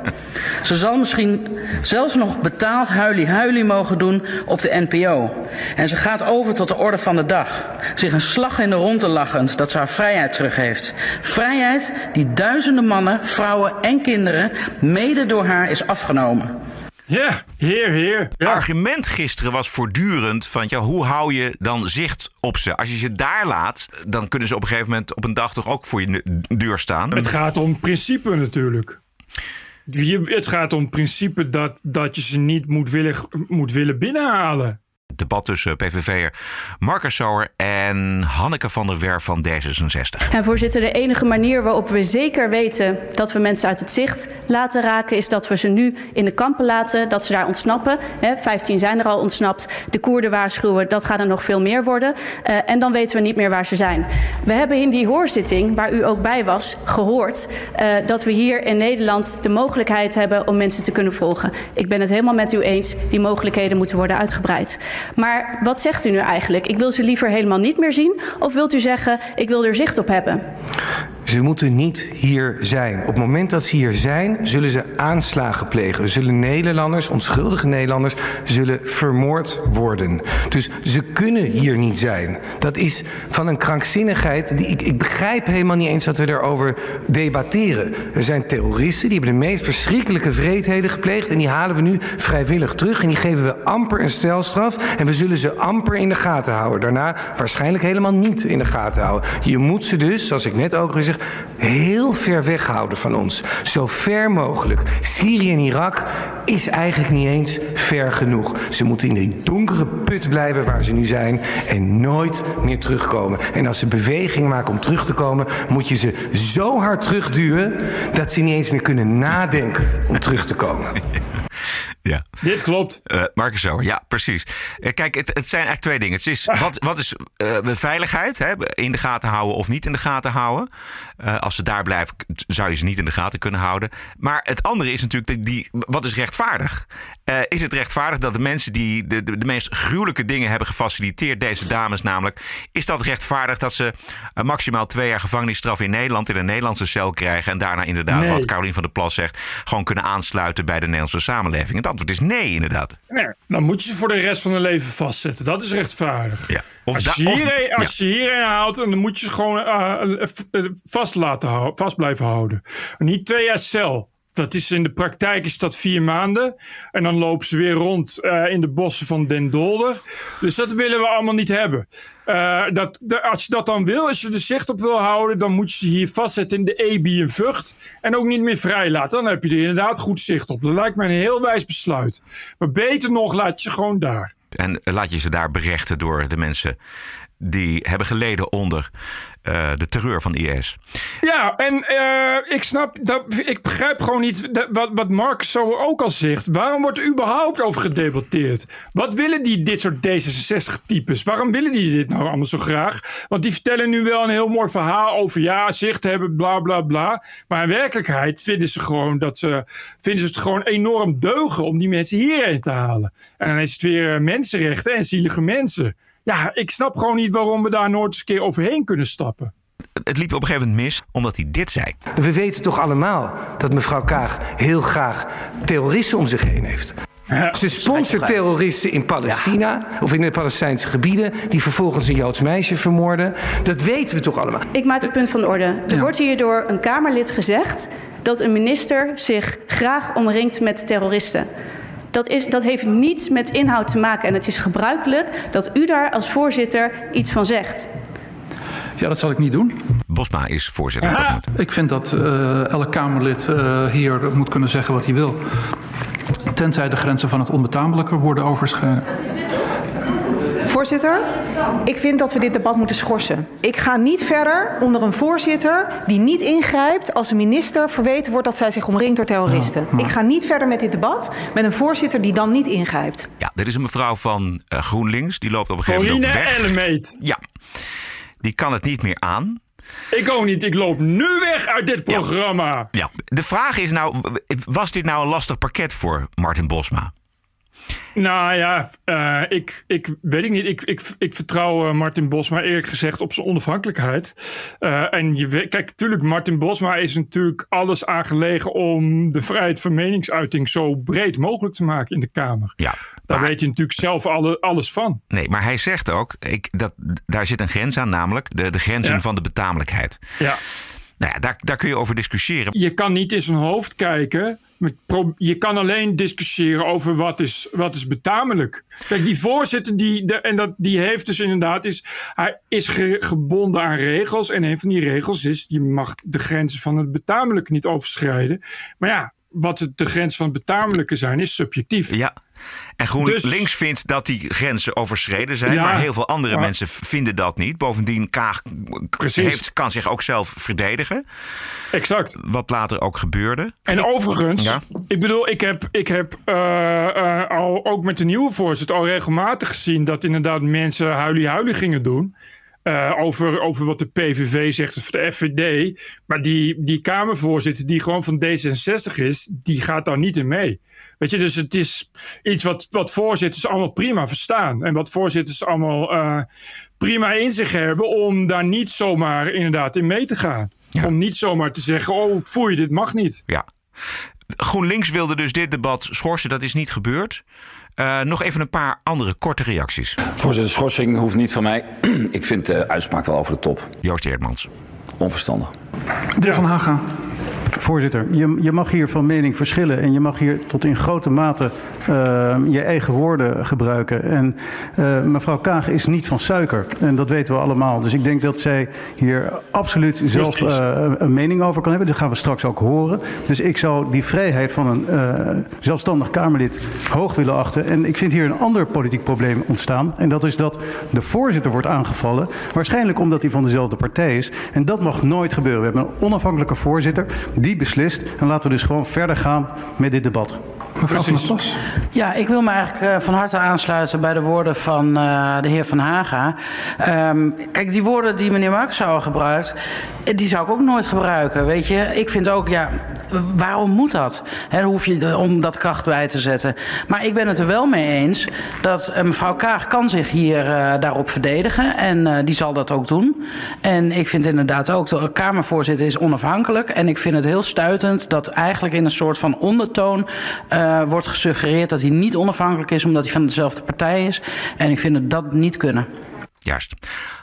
Ze zal misschien zelfs nog betaald huilie-huilie mogen doen op de NPO. En ze gaat over tot de orde van de dag. Zich een slag in de ronde lachend dat ze haar vrijheid terug heeft. Vrijheid die duizenden mannen, vrouwen en kinderen mede door haar is afgenomen. Ja, heer, heer. Argument gisteren was voortdurend van ja, hoe hou je dan zicht op ze? Als je ze daar laat, dan kunnen ze op een gegeven moment op een dag toch ook voor je deur staan. Het gaat om principe natuurlijk. Je- Het gaat om principe dat, dat je ze niet moet willen, moet willen binnenhalen. Debat tussen PVV'er Marcus Sauer en Hanneke van der Werf van D66. En voorzitter, de enige manier waarop we zeker weten dat we mensen uit het zicht laten raken, is dat we ze nu in de kampen laten, dat ze daar ontsnappen. 15 zijn er al ontsnapt. De Koerden waarschuwen, dat gaat er nog veel meer worden. Uh, en dan weten we niet meer waar ze zijn. We hebben in die hoorzitting, waar u ook bij was, gehoord uh, dat we hier in Nederland de mogelijkheid hebben om mensen te kunnen volgen. Ik ben het helemaal met u eens, die mogelijkheden moeten worden uitgebreid. Maar wat zegt u nu eigenlijk? Ik wil ze liever helemaal niet meer zien? Of wilt u zeggen, ik wil er zicht op hebben? Ze moeten niet hier zijn. Op het moment dat ze hier zijn, zullen ze aanslagen plegen. Zullen Nederlanders, onschuldige Nederlanders, zullen vermoord worden. Dus ze kunnen hier niet zijn. Dat is van een krankzinnigheid. Die, ik, ik begrijp helemaal niet eens dat we daarover debatteren. Er zijn terroristen die hebben de meest verschrikkelijke vreedheden gepleegd. En die halen we nu vrijwillig terug. En die geven we amper een stelstraf. En we zullen ze amper in de gaten houden. Daarna waarschijnlijk helemaal niet in de gaten houden. Je moet ze dus, zoals ik net ook gezegd, heel ver weghouden van ons. Zo ver mogelijk. Syrië en Irak is eigenlijk niet eens ver genoeg. Ze moeten in die donkere put blijven waar ze nu zijn en nooit meer terugkomen. En als ze beweging maken om terug te komen, moet je ze zo hard terugduwen dat ze niet eens meer kunnen nadenken om terug te komen. Ja. Dit klopt. Uh, Marcus Sauer, ja, precies. Uh, kijk, het, het, zijn eigenlijk twee dingen. Het is, wat, wat is uh, veiligheid? Hè? In de gaten houden of niet in de gaten houden? als ze daar blijven, zou je ze niet in de gaten kunnen houden. Maar het andere is natuurlijk, die, wat is rechtvaardig? Is het rechtvaardig dat de mensen die de, de, de, meest gruwelijke dingen hebben gefaciliteerd, deze dames namelijk, is dat rechtvaardig dat ze maximaal twee jaar gevangenisstraf in Nederland in een Nederlandse cel krijgen en daarna inderdaad, Nee. wat Carolien van der Plas zegt, gewoon kunnen aansluiten bij de Nederlandse samenleving? Het antwoord is nee, inderdaad. Nee, dan moet je ze voor de rest van hun leven vastzetten. Dat is rechtvaardig. Ja. Of als je of- hierheen, als ja. je hierheen haalt, dan moet je ze gewoon eh, eh, vast, laten houden, vast blijven houden. Niet twee jaar cel. Dat is in de praktijk is dat vier maanden. En dan lopen ze weer rond eh, in de bossen van Den Dolder. Dus dat willen we allemaal niet hebben. Eh, dat, als je dat dan wil, als je er zicht op wil houden, dan moet je ze hier vastzetten in de EB in Vught. En ook niet meer vrijlaten. Dan heb je er inderdaad goed zicht op. Dat lijkt me een heel wijs besluit. Maar beter nog, laat je ze gewoon daar. En laat je ze daar berechten door de mensen die hebben geleden onder eh, de terreur van IS. Ja, en eh, ik snap, dat, ik begrijp gewoon niet wat, wat Marcus zo ook al zegt. Waarom wordt er überhaupt over gedebatteerd? Wat willen die, dit soort D66-types? Waarom willen die dit nou allemaal zo graag? Want die vertellen nu wel een heel mooi verhaal over ja, zicht hebben, bla bla bla. Maar in werkelijkheid vinden ze gewoon dat ze, vinden ze het gewoon enorm deugen om die mensen hierheen te halen. En dan is het weer eh, mensenrechten en zielige mensen. Ja, ik snap gewoon niet waarom we daar nooit eens een keer overheen kunnen stappen. Het liep op een gegeven moment mis omdat hij dit zei. We weten toch allemaal dat mevrouw Kaag heel graag terroristen om zich heen heeft. Ze sponsort terroristen in Palestina of in de Palestijnse gebieden, die vervolgens een Joods meisje vermoorden. Dat weten we toch allemaal. Ik maak het punt van de orde. Er wordt hier door een Kamerlid gezegd dat een minister zich graag omringt met terroristen. Dat, is, dat heeft niets met inhoud te maken. En het is gebruikelijk dat u daar als voorzitter iets van zegt. Ja, dat zal ik niet doen. Bosma is voorzitter. moment. Ik vind dat eh, elk Kamerlid eh, hier moet kunnen zeggen wat hij wil. Tenzij de grenzen van het onbetamelijke worden overschreden. Voorzitter, ik vind dat we dit debat moeten schorsen. Ik ga niet verder onder een voorzitter die niet ingrijpt als een minister verweten wordt dat zij zich omringt door terroristen. Ik ga niet verder met dit debat met een voorzitter die dan niet ingrijpt. Ja, dit is een mevrouw van eh, GroenLinks. Die loopt op een gegeven moment weg. Ellemeet. Ja, die kan het niet meer aan. Ik ook niet. Ik loop nu weg uit dit programma. Ja, de vraag is nou, was dit nou een lastig pakket voor Martin Bosma? Nou ja, eh, ik, ik weet ik niet. Ik, ik, ik vertrouw eh, Martin Bosma eerlijk gezegd op zijn onafhankelijkheid. Eh, en je weet, kijk, natuurlijk, Martin Bosma is natuurlijk alles aangelegen om de vrijheid van meningsuiting zo breed mogelijk te maken in de Kamer. Ja, Daar weet je natuurlijk zelf alle, alles van. Nee, maar hij zegt ook, ik, dat, daar zit een grens aan, namelijk de, de grenzen Ja. van de betamelijkheid. Ja. Nou ja, daar, daar kun je over discussiëren. Je kan niet in zijn hoofd kijken. Je kan alleen discussiëren over wat is, wat is betamelijk. Kijk, die voorzitter, die, de, en dat, die heeft dus inderdaad, is, hij is ge- gebonden aan regels. En een van die regels is, je mag de grenzen van het betamelijk niet overschrijden. Maar ja, wat de grens van het betamelijke zijn, is subjectief. Ja. En GroenLinks Dus- vindt dat die grenzen overschreden zijn, Ja. maar heel veel andere Ja. mensen vinden dat niet. Bovendien, Kaag heeft, kan zich ook zelf verdedigen. Exact. Wat later ook gebeurde. En overigens, Ja. ik bedoel, ik heb, ik heb eh, eh, al, ook met de nieuwe voorzitter al regelmatig gezien dat inderdaad mensen huilie-huilie gingen doen. Eh, over, over wat de PVV zegt of de FVD. Maar die, die Kamervoorzitter, die gewoon van D66 is, die gaat daar niet in mee. Weet je, dus het is iets wat, wat voorzitters allemaal prima verstaan. En wat voorzitters allemaal eh, prima in zich hebben om daar niet zomaar inderdaad in mee te gaan. Om niet zomaar te zeggen, oh foei, dit mag niet. Ja. GroenLinks wilde dus dit debat schorsen, dat is niet gebeurd. Eh, nog even een paar andere korte reacties. Voorzitter, schorsing hoeft niet van mij. Ik vind de uitspraak wel over de top. Joost Eerdmans. Onverstandig. De heer Van Haga. Voorzitter, je, je mag hier van mening verschillen en je mag hier tot in grote mate uh, je eigen woorden gebruiken. En uh, mevrouw Kaag is niet van suiker en dat weten we allemaal. Dus ik denk dat zij hier absoluut zelf uh, een mening over kan hebben. Dat gaan we straks ook horen. Dus ik zou die vrijheid van een zelfstandig Kamerlid hoog willen achten. En ik vind hier een ander politiek probleem ontstaan. En dat is dat de voorzitter wordt aangevallen. Waarschijnlijk omdat hij van dezelfde partij is. En dat mag nooit gebeuren. We hebben een onafhankelijke voorzitter die beslist. En laten we dus gewoon verder gaan met dit debat. Mevrouw van der Plas. Ja, ik wil me eigenlijk uh, van harte aansluiten bij de woorden van uh, de heer Van Haga. Um, kijk, die woorden die meneer Mark zou gebruikt, die zou ik ook nooit gebruiken. Weet je, ik vind ook, ja, waarom moet dat? He, hoef je om dat kracht bij te zetten. Maar ik ben het er wel mee eens dat uh, mevrouw Kaag kan zich hier daarop verdedigen. En die zal dat ook doen. En ik vind inderdaad ook, de Kamervoorzitter is onafhankelijk. En ik vind het heel stuitend dat eigenlijk in een soort van ondertoon uh, wordt gesuggereerd dat hij niet onafhankelijk is omdat hij van dezelfde partij is. En ik vind het dat niet kunnen. Juist.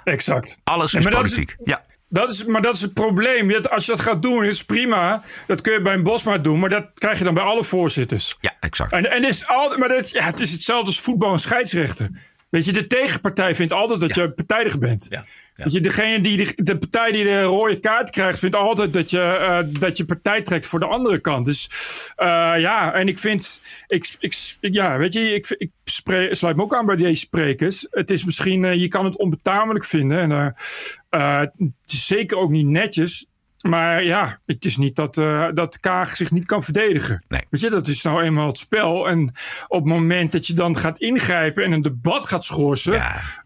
Exact. Alles is dat politiek. ja. Dat is, maar dat is het probleem. Dat- Als je dat gaat doen, is prima. Dat kun je bij een Bosma doen, maar dat krijg je dan bij alle voorzitters. Ja, exact. En, en is al, maar dat, ja, het is hetzelfde als voetbal en scheidsrechter. Weet je, de tegenpartij vindt altijd dat je partijdig bent. Weet je, degene die de, de partij die de rode kaart krijgt, vindt altijd dat je, eh, dat je partij trekt voor de andere kant. Dus eh, ja, en ik vind, ik, ik, ja, weet je, ik, ik sluit me ook aan bij deze sprekers. Het is misschien, eh, je kan het onbetamelijk vinden. En het is zeker ook niet netjes. Maar ja, het is niet dat, eh, dat Kaag zich niet kan verdedigen. Weet je, dat is nou eenmaal het spel. En op het moment dat je dan gaat ingrijpen en een debat gaat schorsen,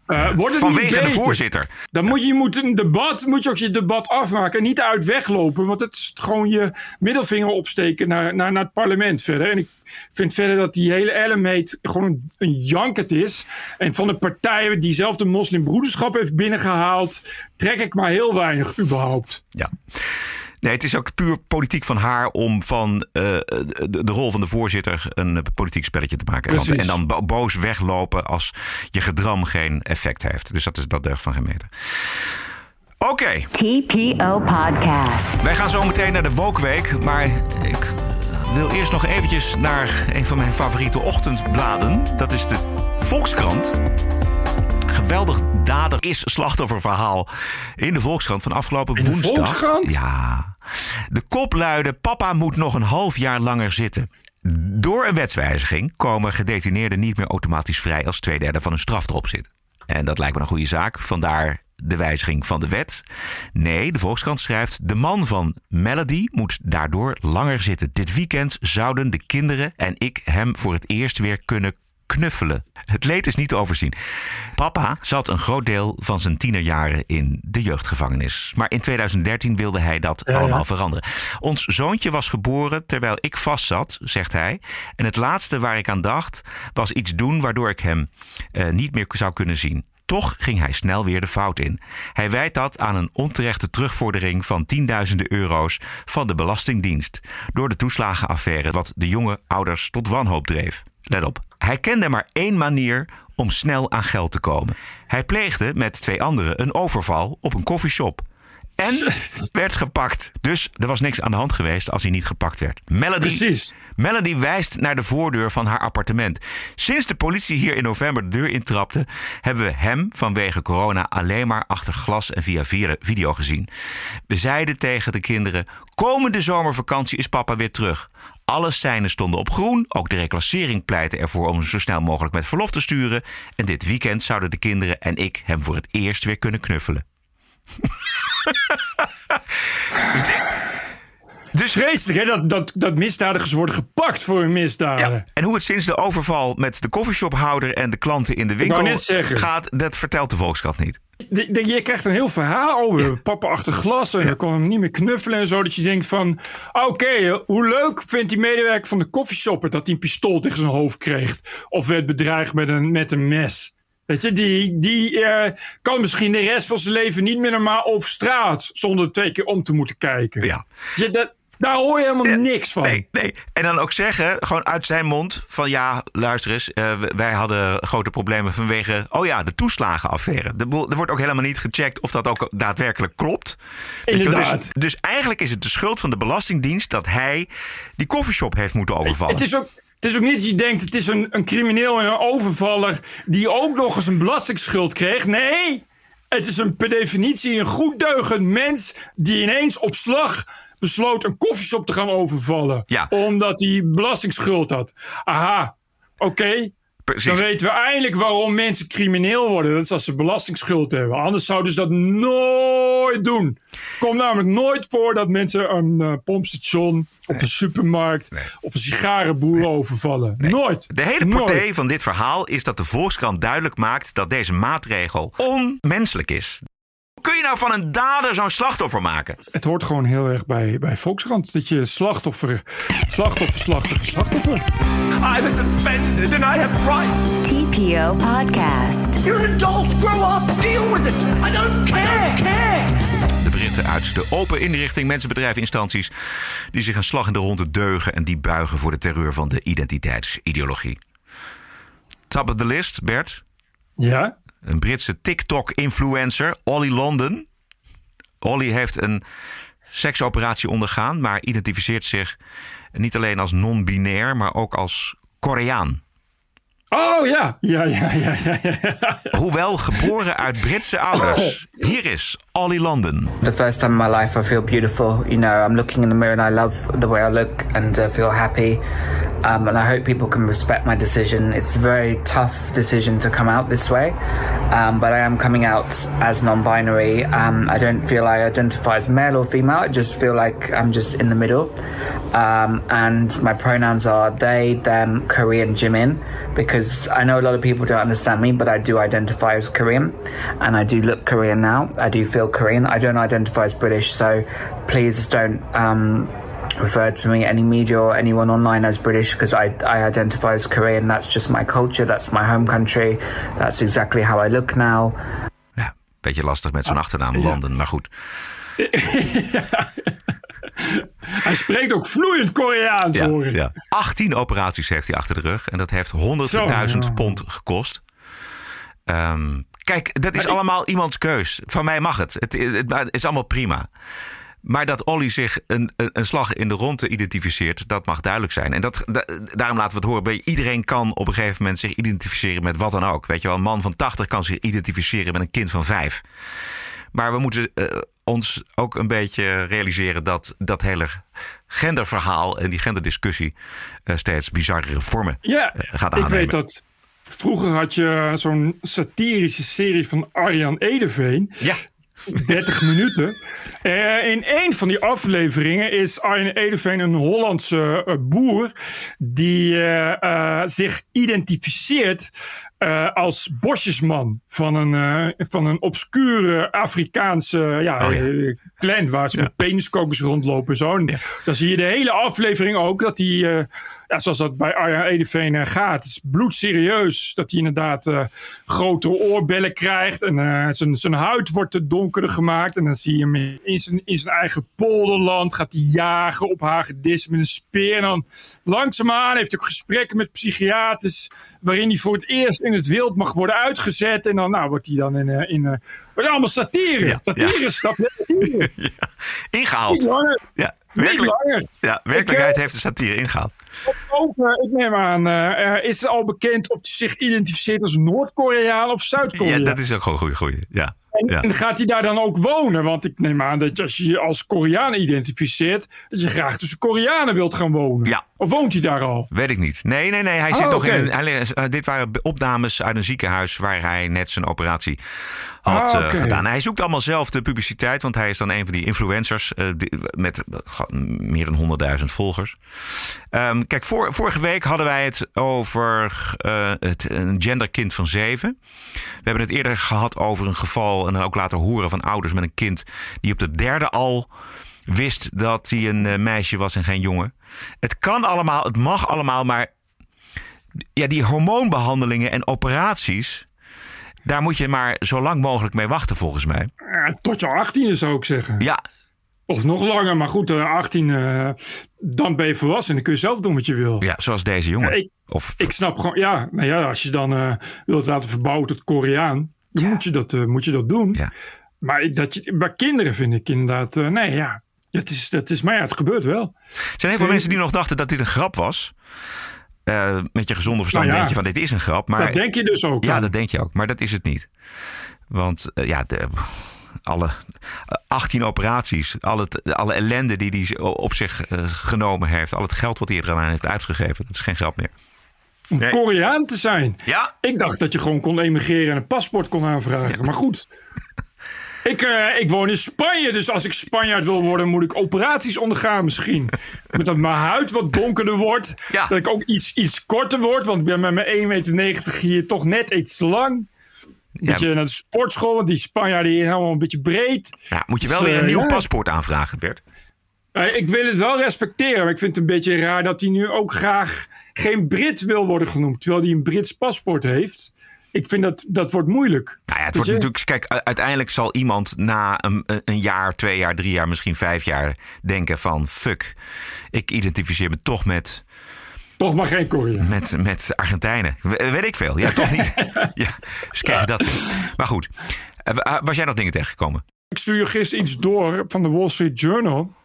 eh, wordt het Vanwege niet de beter. voorzitter. Dan moet je, je moet een debat, moet je ook je debat afmaken en niet uit weglopen. Want het is gewoon je middelvinger opsteken naar, naar, naar het parlement verder. En ik vind verder dat die hele Ellemeet gewoon een, een jankert is. En van de partijen die zelf de moslimbroederschap heeft binnengehaald, trek ik maar heel weinig überhaupt. Ja. Nee, het is ook puur politiek van haar om van eh, de, de rol van de voorzitter een politiek spelletje te maken. En dan, Precies. en dan bo- boos weglopen als je gedram geen effect heeft. Dus dat, is, dat deugt van geen meter. Oké. TPO Podcast. Wij gaan zo meteen naar de Wokweek, maar ik wil eerst nog eventjes naar een van mijn favoriete ochtendbladen. Dat is de Volkskrant. Geweldig dader is slachtofferverhaal in de Volkskrant van afgelopen woensdag. Volkskrant? Ja. De kop luidde: Papa moet nog een half jaar langer zitten. Door een wetswijziging komen gedetineerden niet meer automatisch vrij als twee derde van hun straf erop zit. En dat lijkt me een goede zaak, vandaar de wijziging van de wet. Nee, de Volkskrant schrijft: de man van Melody moet daardoor langer zitten. Dit weekend zouden de kinderen en ik hem voor het eerst weer kunnen knuffelen. Het leed is niet te overzien. Papa zat een groot deel van zijn tienerjaren in de jeugdgevangenis. Maar in 2013 wilde hij dat allemaal veranderen. Ons zoontje was geboren terwijl ik vastzat, zegt hij. En het laatste waar ik aan dacht was iets doen waardoor ik hem eh, niet meer zou kunnen zien. Toch ging hij snel weer de fout in. Hij wijt dat aan een onterechte terugvordering van tienduizenden euro's van de Belastingdienst. Door de toeslagenaffaire wat de jonge ouders tot wanhoop dreef. Let op, hij kende maar één manier om snel aan geld te komen. Hij pleegde met twee anderen een overval op een koffieshop. En werd gepakt. Dus er was niks aan de hand geweest als hij niet gepakt werd. Melody, Precies. Melody wijst naar de voordeur van haar appartement. Sinds de politie hier in november de deur intrapte, hebben we hem vanwege corona alleen maar achter glas en via via- video gezien. We zeiden tegen de kinderen: komende zomervakantie is papa weer terug. Alle seinen stonden op groen. Ook de reclassering pleitte ervoor om hem zo snel mogelijk met verlof te sturen. En dit weekend zouden de kinderen en ik hem voor het eerst weer kunnen knuffelen. Dus vreselijk hè, dat, dat, dat misdadigers worden gepakt voor hun misdaden. En hoe het sinds de overval met de coffeeshophouder en de klanten in de winkel gaat, dat vertelt de Volkskrant niet. Je krijgt een heel verhaal over papa achter glas en dan kon hem niet meer knuffelen en zo. Dat je denkt van, oké, hoe leuk vindt die medewerker van de koffieshopper dat hij een pistool tegen zijn hoofd kreeg. Of werd bedreigd met een, met een mes. Weet je, die, die eh, kan misschien de rest van zijn leven niet meer normaal over straat zonder twee keer om te moeten kijken. Ja. Je, dat, daar hoor je helemaal niks van. Nee, nee. En dan ook zeggen, gewoon uit zijn mond, van ja, luister eens, eh, wij hadden grote problemen vanwege, oh ja, de toeslagenaffaire. De Er wordt ook helemaal niet gecheckt of dat ook daadwerkelijk klopt. Dus, Inderdaad. dus eigenlijk is het de schuld van de Belastingdienst dat hij die koffieshop heeft moeten overvallen. Het is ook, het is ook niet dat je denkt, het is een, een crimineel en een overvaller die ook nog eens een belastingsschuld kreeg. Nee, het is een, per definitie een goed deugend mens die ineens op slag besloot een koffieshop te gaan overvallen. Omdat hij belastingsschuld had. Aha, oké. Dan weten we eindelijk waarom mensen crimineel worden. Dat is als ze belastingsschuld hebben. Anders zouden ze dat nooit doen. Het komt namelijk nooit voor dat mensen een eh, pompstation of een supermarkt of een sigarenboer overvallen. Nooit. De hele portée van dit verhaal is dat de Volkskrant duidelijk maakt dat deze maatregel onmenselijk is. Hoe kun je nou van een dader zo'n slachtoffer maken? Het hoort gewoon heel erg bij, bij Volkskrant. Dat je slachtoffer, slachtoffer, slachtoffer, slachtoffer. I was offended and I have rights. TPO Podcast. You're an adult. Grow up. Deal with it. I don't care. De Britten uit de open inrichting, mensen, bedrijven, instanties die zich een slag in de ronde deugen en die buigen voor de terreur van de identiteitsideologie. Top of the list, Bert. Ja? Een Britse TikTok-influencer, Ollie London. Ollie heeft een seksoperatie ondergaan, maar identificeert zich niet alleen als non-binair, maar ook als Koreaan. Oh ja, ja, ja, ja, ja. ja. Hoewel geboren uit Britse ouders. Hier is Ollie London. The first time in my life I feel beautiful. You know, I'm looking in the mirror and I love the way I look and uh, feel happy. Um, and I hope people can respect my decision. It's a very tough decision to come out this way, um, but I am coming out as non-binary. Um, I don't feel I identify as male or female. I just feel like I'm just in the middle. Um, and my pronouns are they, them, Korean, Jimin because I know a lot of people don't understand me, but I do identify as Korean and I do look Korean now. I do feel Korean. I don't identify as British, so please don't um, refer to me, any media or anyone online as British because I, I identify as Korean. That's just my culture, that's my home country, that's exactly how I look now. Beetje lastig met zo'n achternaam London, maar goed. Hij spreekt ook vloeiend Koreaans, Ja, hoor ik. ja. 18 operaties heeft hij achter de rug. En dat heeft Zo, honderdduizend ja. pond gekost. Ehm, kijk, dat is allemaal iemands keus. Van mij mag het. Het, het, het is allemaal prima. Maar dat Olly zich een, een, een slag in de ronde identificeert, dat mag duidelijk zijn. En dat, da- daarom laten we het horen. Bij- Iedereen kan op een gegeven moment zich identificeren met wat dan ook. Weet je wel, een man van 80 kan zich identificeren met een kind van 5. Maar we moeten eh, ons ook een beetje realiseren dat dat hele genderverhaal en die genderdiscussie eh, steeds bizarrere vormen Ja, eh, gaat ik aannemen. weet dat. Vroeger had je zo'n satirische serie van Arjan Edeveen. Ja. 30 minuten. Eh, in een van die afleveringen is Arjen Edeveen een Hollandse eh, boer die eh, zich identificeert als bosjesman van een, van een obscure Afrikaanse ja, Oh ja. clan waar ze met peniskokers rondlopen. en Zo. En Dan zie je de hele aflevering ook dat hij, ja, zoals dat bij Arjen Edeveen gaat, is bloedserieus. Dat hij inderdaad grotere oorbellen krijgt en zijn, zijn huid wordt te gemaakt. En dan zie je hem in zijn, in zijn eigen polderland, gaat hij jagen op hagedis met een speer. En dan langzaamaan heeft hij ook gesprekken met psychiaters, waarin hij voor het eerst in het wild mag worden uitgezet. En dan nou, wordt hij dan in, eh, in eh, wordt allemaal satire. Ja, satire, ja. snap je? Satire. Ingehaald. Ja, werkelijk, ja, werkelijkheid Ik, heeft de satire ingehaald. Ook, eh, ik neem aan, eh, is het al bekend of hij zich identificeert als Noord-Koreaan of Ja, Zuid-Koreaan? dat is ook gewoon een goede. Ja. En, Ja. en gaat hij daar dan ook wonen? Want ik neem aan dat als je je als Koreaan identificeert, dat je graag tussen Koreanen wilt gaan wonen. Ja. Of woont hij daar al? Weet ik niet. Nee, nee, nee. Hij Oh, zit nog oké. in. Hij, eh, dit waren opnames uit een ziekenhuis waar hij net zijn operatie had Ah, eh, gedaan. Hij zoekt allemaal zelf de publiciteit, want hij is dan een van die influencers eh, die- met meer dan 100.000 volgers. Ehm, kijk, vorige week hadden wij het over het, een genderkind van zeven. We hebben het eerder gehad over een geval en ook laten horen van ouders met een kind die op de derde al wist dat hij een eh, meisje was en geen jongen. Het kan allemaal, het mag allemaal, maar ja, die hormoonbehandelingen en operaties, daar moet je maar zo lang mogelijk mee wachten volgens mij. Tot je 18 zou ik zeggen. Ja. Of nog langer, maar goed, eh, 18, eh, dan ben je volwassen en dan kun je zelf doen wat je wil. Ja, zoals deze jongen. Ja, ik, of, ik snap gewoon, ja, nou ja, als je dan eh, wilt laten verbouwen tot Koreaan, dan moet, je dat, eh, moet je dat doen. Maar ik- dat je, bij kinderen vind ik inderdaad, eh, nee ja, dat is, dat is, maar ja, het gebeurt wel. Er zijn heel veel mensen die nog dachten dat dit een grap was. Eh, met je gezonde verstand Nou ja. denk je van dit is een grap. Maar, Dat denk je dus ook, Ja, dat denk je ook. Maar dat is het niet. Want ja, de, alle eh, 18 operaties, al het, alle ellende die hij op zich genomen heeft, al het geld wat hij eraan heeft uitgegeven, dat is geen grap meer. Om Nee. Koreaan te zijn. Ja. Ik dacht dat je gewoon kon emigreren en een paspoort kon aanvragen. Maar goed. Ik, eh, ik woon in Spanje, dus als ik Spanjaard wil worden, moet ik operaties ondergaan misschien. Met dat mijn huid wat donkerder wordt. Dat ik ook iets, iets korter word, want ik ben met mijn 1,90 meter hier toch net iets lang. Moet je naar de sportschool, want die Spanjaarden hier helemaal een beetje breed. Ja, moet je wel Dus, weer een eh, nieuw ja. paspoort aanvragen, Bert. Eh, ik wil het wel respecteren, maar ik vind het een beetje raar dat hij nu ook graag geen Brit wil worden genoemd, terwijl hij een Brits paspoort heeft. Ik vind dat dat wordt moeilijk. Nou ja, het wordt je? natuurlijk. Kijk, uiteindelijk zal iemand na een, een jaar, twee jaar, drie jaar, misschien vijf jaar denken van fuck, ik identificeer me toch met. Toch maar geen Korea. Met, met Argentijnen. We- Weet ik veel. Ja, toch niet. ja, dus krijg je dat. Maar goed. Eh, wa- Was jij nog dingen tegengekomen? Ik stuur gisteren iets door van de Wall Street Journal.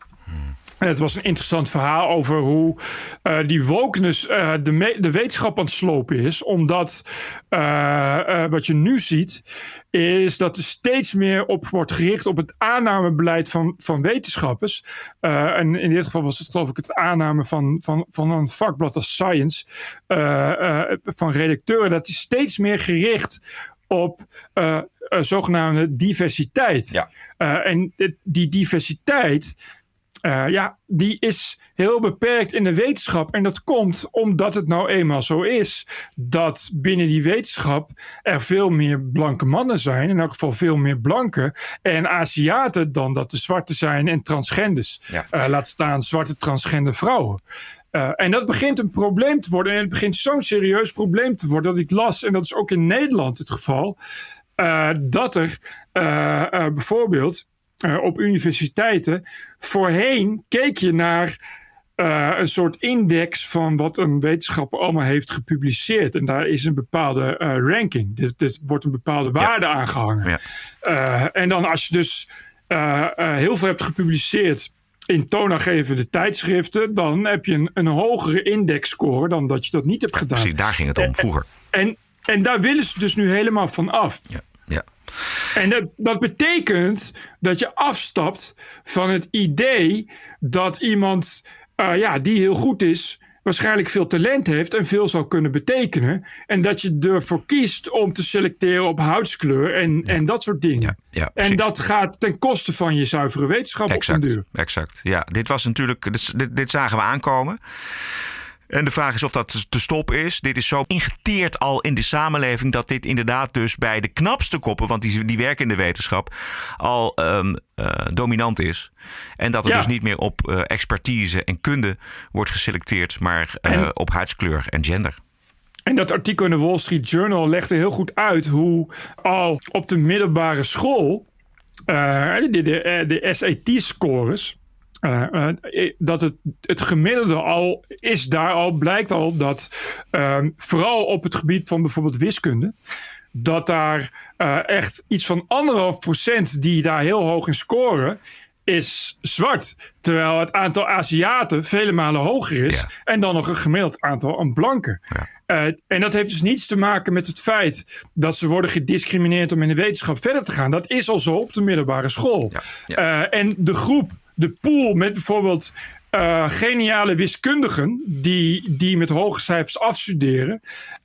Het was een interessant verhaal over hoe eh, die wokeness eh, de, de wetenschap aan het slopen is. Omdat eh, wat je nu ziet, is dat er steeds meer op wordt gericht op het aannamebeleid van, van wetenschappers. En in dit geval was het geloof ik het aanname van, van, van een vakblad als Science. van redacteuren. Dat is steeds meer gericht op zogenaamde diversiteit. Eh, en die diversiteit, eh, ja, die is heel beperkt in de wetenschap. En dat komt omdat het nou eenmaal zo is dat binnen die wetenschap er veel meer blanke mannen zijn. In elk geval veel meer blanke en Aziaten dan dat de zwarte zijn en transgenders. Eh, laat staan zwarte transgender vrouwen. Eh, en dat begint een probleem te worden. En het begint zo'n serieus probleem te worden dat ik las, en dat is ook in Nederland het geval, dat er bijvoorbeeld eh, op universiteiten voorheen keek je naar eh, een soort index van wat een wetenschapper allemaal heeft gepubliceerd. En daar is een bepaalde eh, ranking. Dus, dus wordt een bepaalde waarde aangehangen. Eh, en dan als je dus heel veel hebt gepubliceerd in toonaangevende tijdschriften, dan heb je een, een hogere indexscore dan dat je dat niet hebt gedaan. Precies, daar ging het om vroeger. En, en daar willen ze dus nu helemaal van af. Ja. En dat, dat betekent dat je afstapt van het idee dat iemand eh, ja, die heel goed is, waarschijnlijk veel talent heeft en veel zal kunnen betekenen. En dat je ervoor kiest om te selecteren op huidskleur en, en dat soort dingen. Ja, en precies. dat gaat ten koste van je zuivere wetenschap op Exact, den duur. exact. Ja, dit was natuurlijk, dit, dit, dit zagen we aankomen. En de vraag is of dat te stoppen is. Dit is zo ingeteerd al in de samenleving dat dit inderdaad dus bij de knapste koppen, want die, die werken in de wetenschap, al ehm, eh, dominant is. En dat er Ja. dus niet meer op eh, expertise en kunde wordt geselecteerd, maar eh, op huidskleur en gender. En dat artikel in de Wall Street Journal legde heel goed uit hoe al op de middelbare school de, de, de SAT-scores. Eh, eh, dat het, het gemiddelde al is daar al, blijkt al dat ehm, vooral op het gebied van bijvoorbeeld wiskunde, dat daar eh, echt iets van anderhalf procent die daar heel hoog in scoren, is zwart. Terwijl het aantal Aziaten vele malen hoger is. En dan nog een gemiddeld aantal aan blanken. Uh, en dat heeft dus niets te maken met het feit dat ze worden gediscrimineerd om in de wetenschap verder te gaan. Dat is al zo op de middelbare school. Uh, en de groep, de pool met bijvoorbeeld uh, geniale wiskundigen die, die met hoge cijfers afstuderen.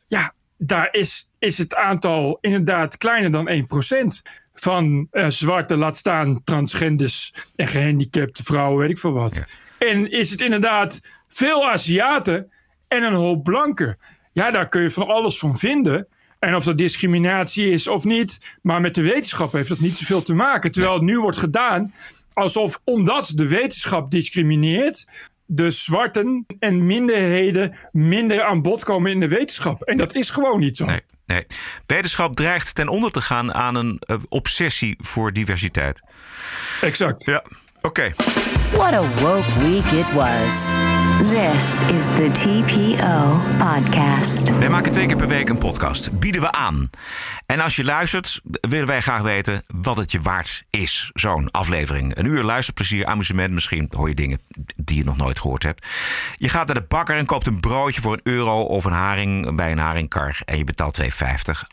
Ja, daar is, is het aantal inderdaad kleiner dan 1% van uh, zwarte, laat staan transgenders en gehandicapte vrouwen, weet ik veel wat. En is het inderdaad veel Aziaten en een hoop blanken. Ja, daar kun je van alles van vinden. En of dat discriminatie is of niet. Maar met de wetenschap heeft dat niet zoveel te maken. Terwijl het nu wordt gedaan alsof omdat de wetenschap discrimineert. De zwarten en minderheden minder aan bod komen in de wetenschap. En dat is gewoon niet zo. Nee. Nee. Wetenschap dreigt ten onder te gaan aan een uh, obsessie voor diversiteit. Exact. Ja, oké. Okay. What a woke week it was. This is the TPO podcast. Wij maken twee keer per week een podcast. Bieden we aan. En als je luistert, willen wij graag weten wat het je waard is. Zo'n aflevering. Een uur luisterplezier, amusement. Misschien hoor je dingen die je nog nooit gehoord hebt. Je gaat naar de bakker en koopt een broodje voor een euro of een haring bij een haringkar. En je betaalt 2,50.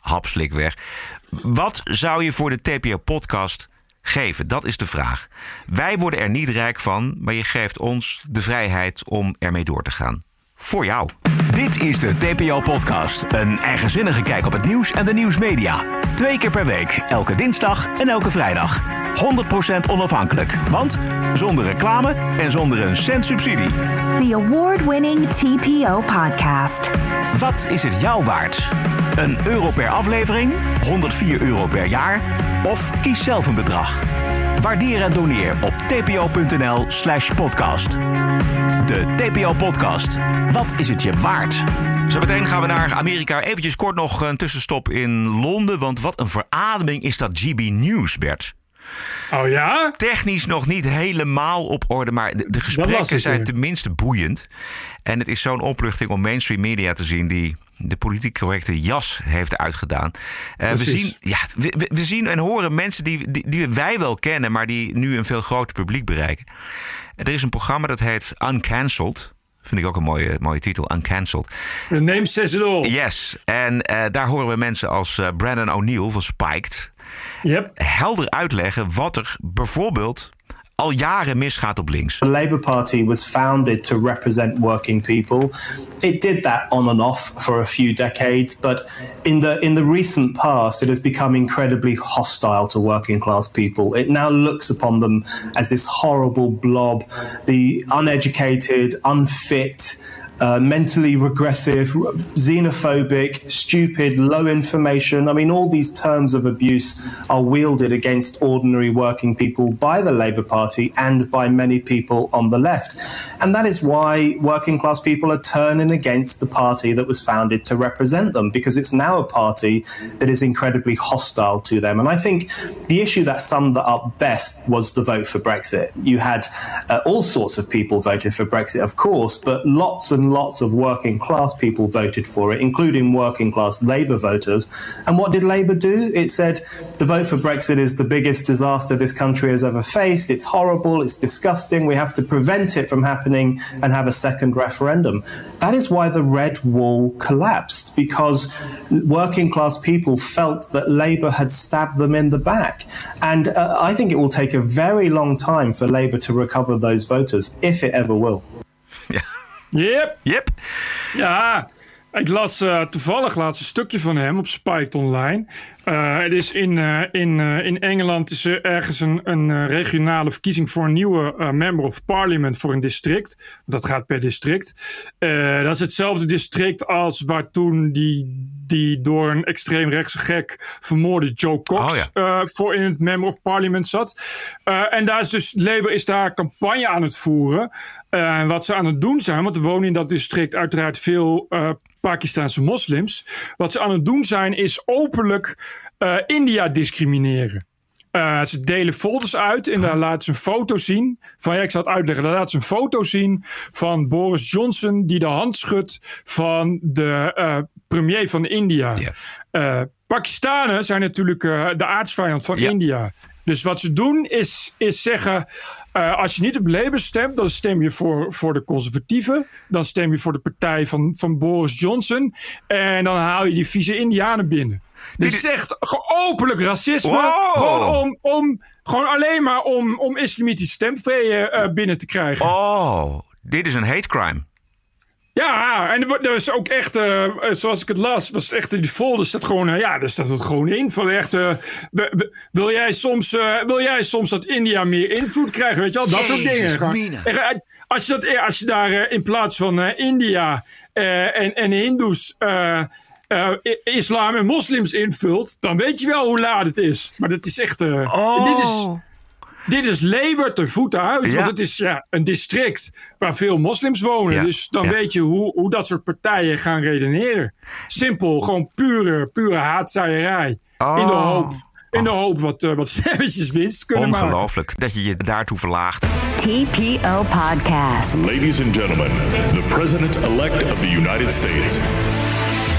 Hapslik weg. Wat zou je voor de TPO podcast geven? Dat is de vraag. Wij worden er niet rijk van, maar je geeft ons de vrijheid om ermee door te gaan. Voor jou. Dit is de TPO-podcast. Een eigenzinnige kijk op het nieuws en de nieuwsmedia. Twee keer per week, elke dinsdag en elke vrijdag. 100% onafhankelijk, want zonder reclame en zonder een cent subsidie. The award-winning TPO podcast. Wat is het jou waard? Een euro per aflevering, 104 euro per jaar of kies zelf een bedrag. Waardeer en doneer op tpo.nl slash podcast. De TPO-podcast. Wat is het je waard? Zo meteen gaan we naar Amerika. Eventjes kort nog een tussenstop in Londen. Want wat een verademing is dat GB News, Bert. Oh ja? Technisch nog niet helemaal op orde, maar de, de gesprekken zijn tenminste boeiend. En het is zo'n opluchting om mainstream media te zien die de politiek correcte jas heeft uitgedaan. Uh, we, zien, ja, we, we, zien en horen mensen die, die, die, wij wel kennen, maar die nu een veel groter publiek bereiken. En er is een programma dat heet Uncancelled. Vind ik ook een mooie, mooie titel, Uncancelled. The name says it all. Yes. En uh, daar horen we mensen als uh, Brandon O'Neill van Spiked... Yep. helder uitleggen wat er bijvoorbeeld al jaren misgaat op links. The Labour Party was founded to represent working people. It did that on and off for a few decades, but in the in the recent past it has become incredibly hostile to working class people. It now looks upon them as this horrible blob, the uneducated, unfit, uh, mentally regressive, xenophobic, stupid, low information. I mean, all these terms of abuse are wielded against ordinary working people by the Labour Party and by many people on the left. And that is why working class people are turning against the party that was founded to represent them, because it's now a party that is incredibly hostile to them. And I think the issue that summed that up best was the vote for Brexit. You had uh, all sorts of people voting for Brexit, of course, but lots and lots of working class people voted for it, including working class Labour voters. And what did Labour do? It said the vote for Brexit is the biggest disaster this country has ever faced. It's horrible. It's disgusting. We have to prevent it from happening and have a second referendum. That is why the Red Wall collapsed, because working class people felt that Labour had stabbed them in the back. And uh, I think it will take a very long time for Labour to recover those voters, if it ever will. Ja. Yep. Yep. Ja, ik las uh, toevallig laatst een stukje van hem op Spiked Online. Uh, het is in, uh, in, in Engeland is er ergens een, een regionale verkiezing voor een nieuwe member of parliament voor een district. Dat gaat per district. dat is hetzelfde district als waar toen die, die door een extreemrechtse gek vermoorde Joe Cox oh, ja. voor in het member of parliament zat. en daar is dus Labour is daar campagne aan het voeren. En wat ze aan het doen zijn, want er wonen in dat district uiteraard veel Pakistanse moslims. Wat ze aan het doen zijn, is openlijk India discrimineren. Uh, ze delen folders uit en daar laten ze een foto zien. Van ja, ik zal het uitleggen. Daar laten ze een foto zien van Boris Johnson die de hand schudt van de uh, premier van India. Yeah. Pakistanen zijn natuurlijk de aardsvijand van. India. Dus wat ze doen is, is zeggen: uh, als je niet op Labour stemt, dan stem je voor, voor de conservatieven. Dan stem je voor de partij van, van Boris Johnson. En dan haal je die vieze Indianen binnen. Dit is echt openlijk racisme. Wow. Gewoon, om, om, gewoon alleen maar om, om islamitische stemvrije uh, binnen te krijgen. Oh, dit is een hate crime. Ja, en er was ook echt, uh, zoals ik het las, was echt in die folder staat gewoon, uh, ja, daar staat het gewoon in. Van echt, uh, wil, jij soms, wil jij soms dat India meer invloed krijgt, weet je wel? Dat soort dingen. Als je, dat, als je daar in plaats van India en, en Hindoes islam en moslims invult, dan weet je wel hoe laat het is. Maar dat is echt, oh. dit is... Dit is Labour te voeten uit. Ja. Want het is ja, een district waar veel moslims wonen. Ja. Dus dan Ja. weet je hoe, hoe dat soort partijen gaan redeneren. Simpel, gewoon pure, pure haatzaaierij. In de Oh. hoop, in de hoop wat, eh, wat stemmetjes winst kunnen maken. Ongelooflijk dat je je daartoe verlaagt. TPO Podcast. Ladies and gentlemen, the President-elect of the United States.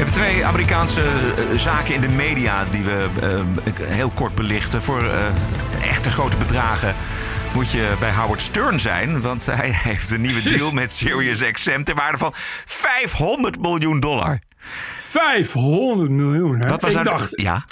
Even twee Amerikaanse eh, zaken in de media die we eh, heel kort belichten. Voor eh, echte grote bedragen moet je bij Howard Stern zijn. Want hij heeft een nieuwe deal met SiriusXM ter waarde van 500 miljoen dollar. 500 miljoen, hè? Wat was ik, nou- dacht, Ja,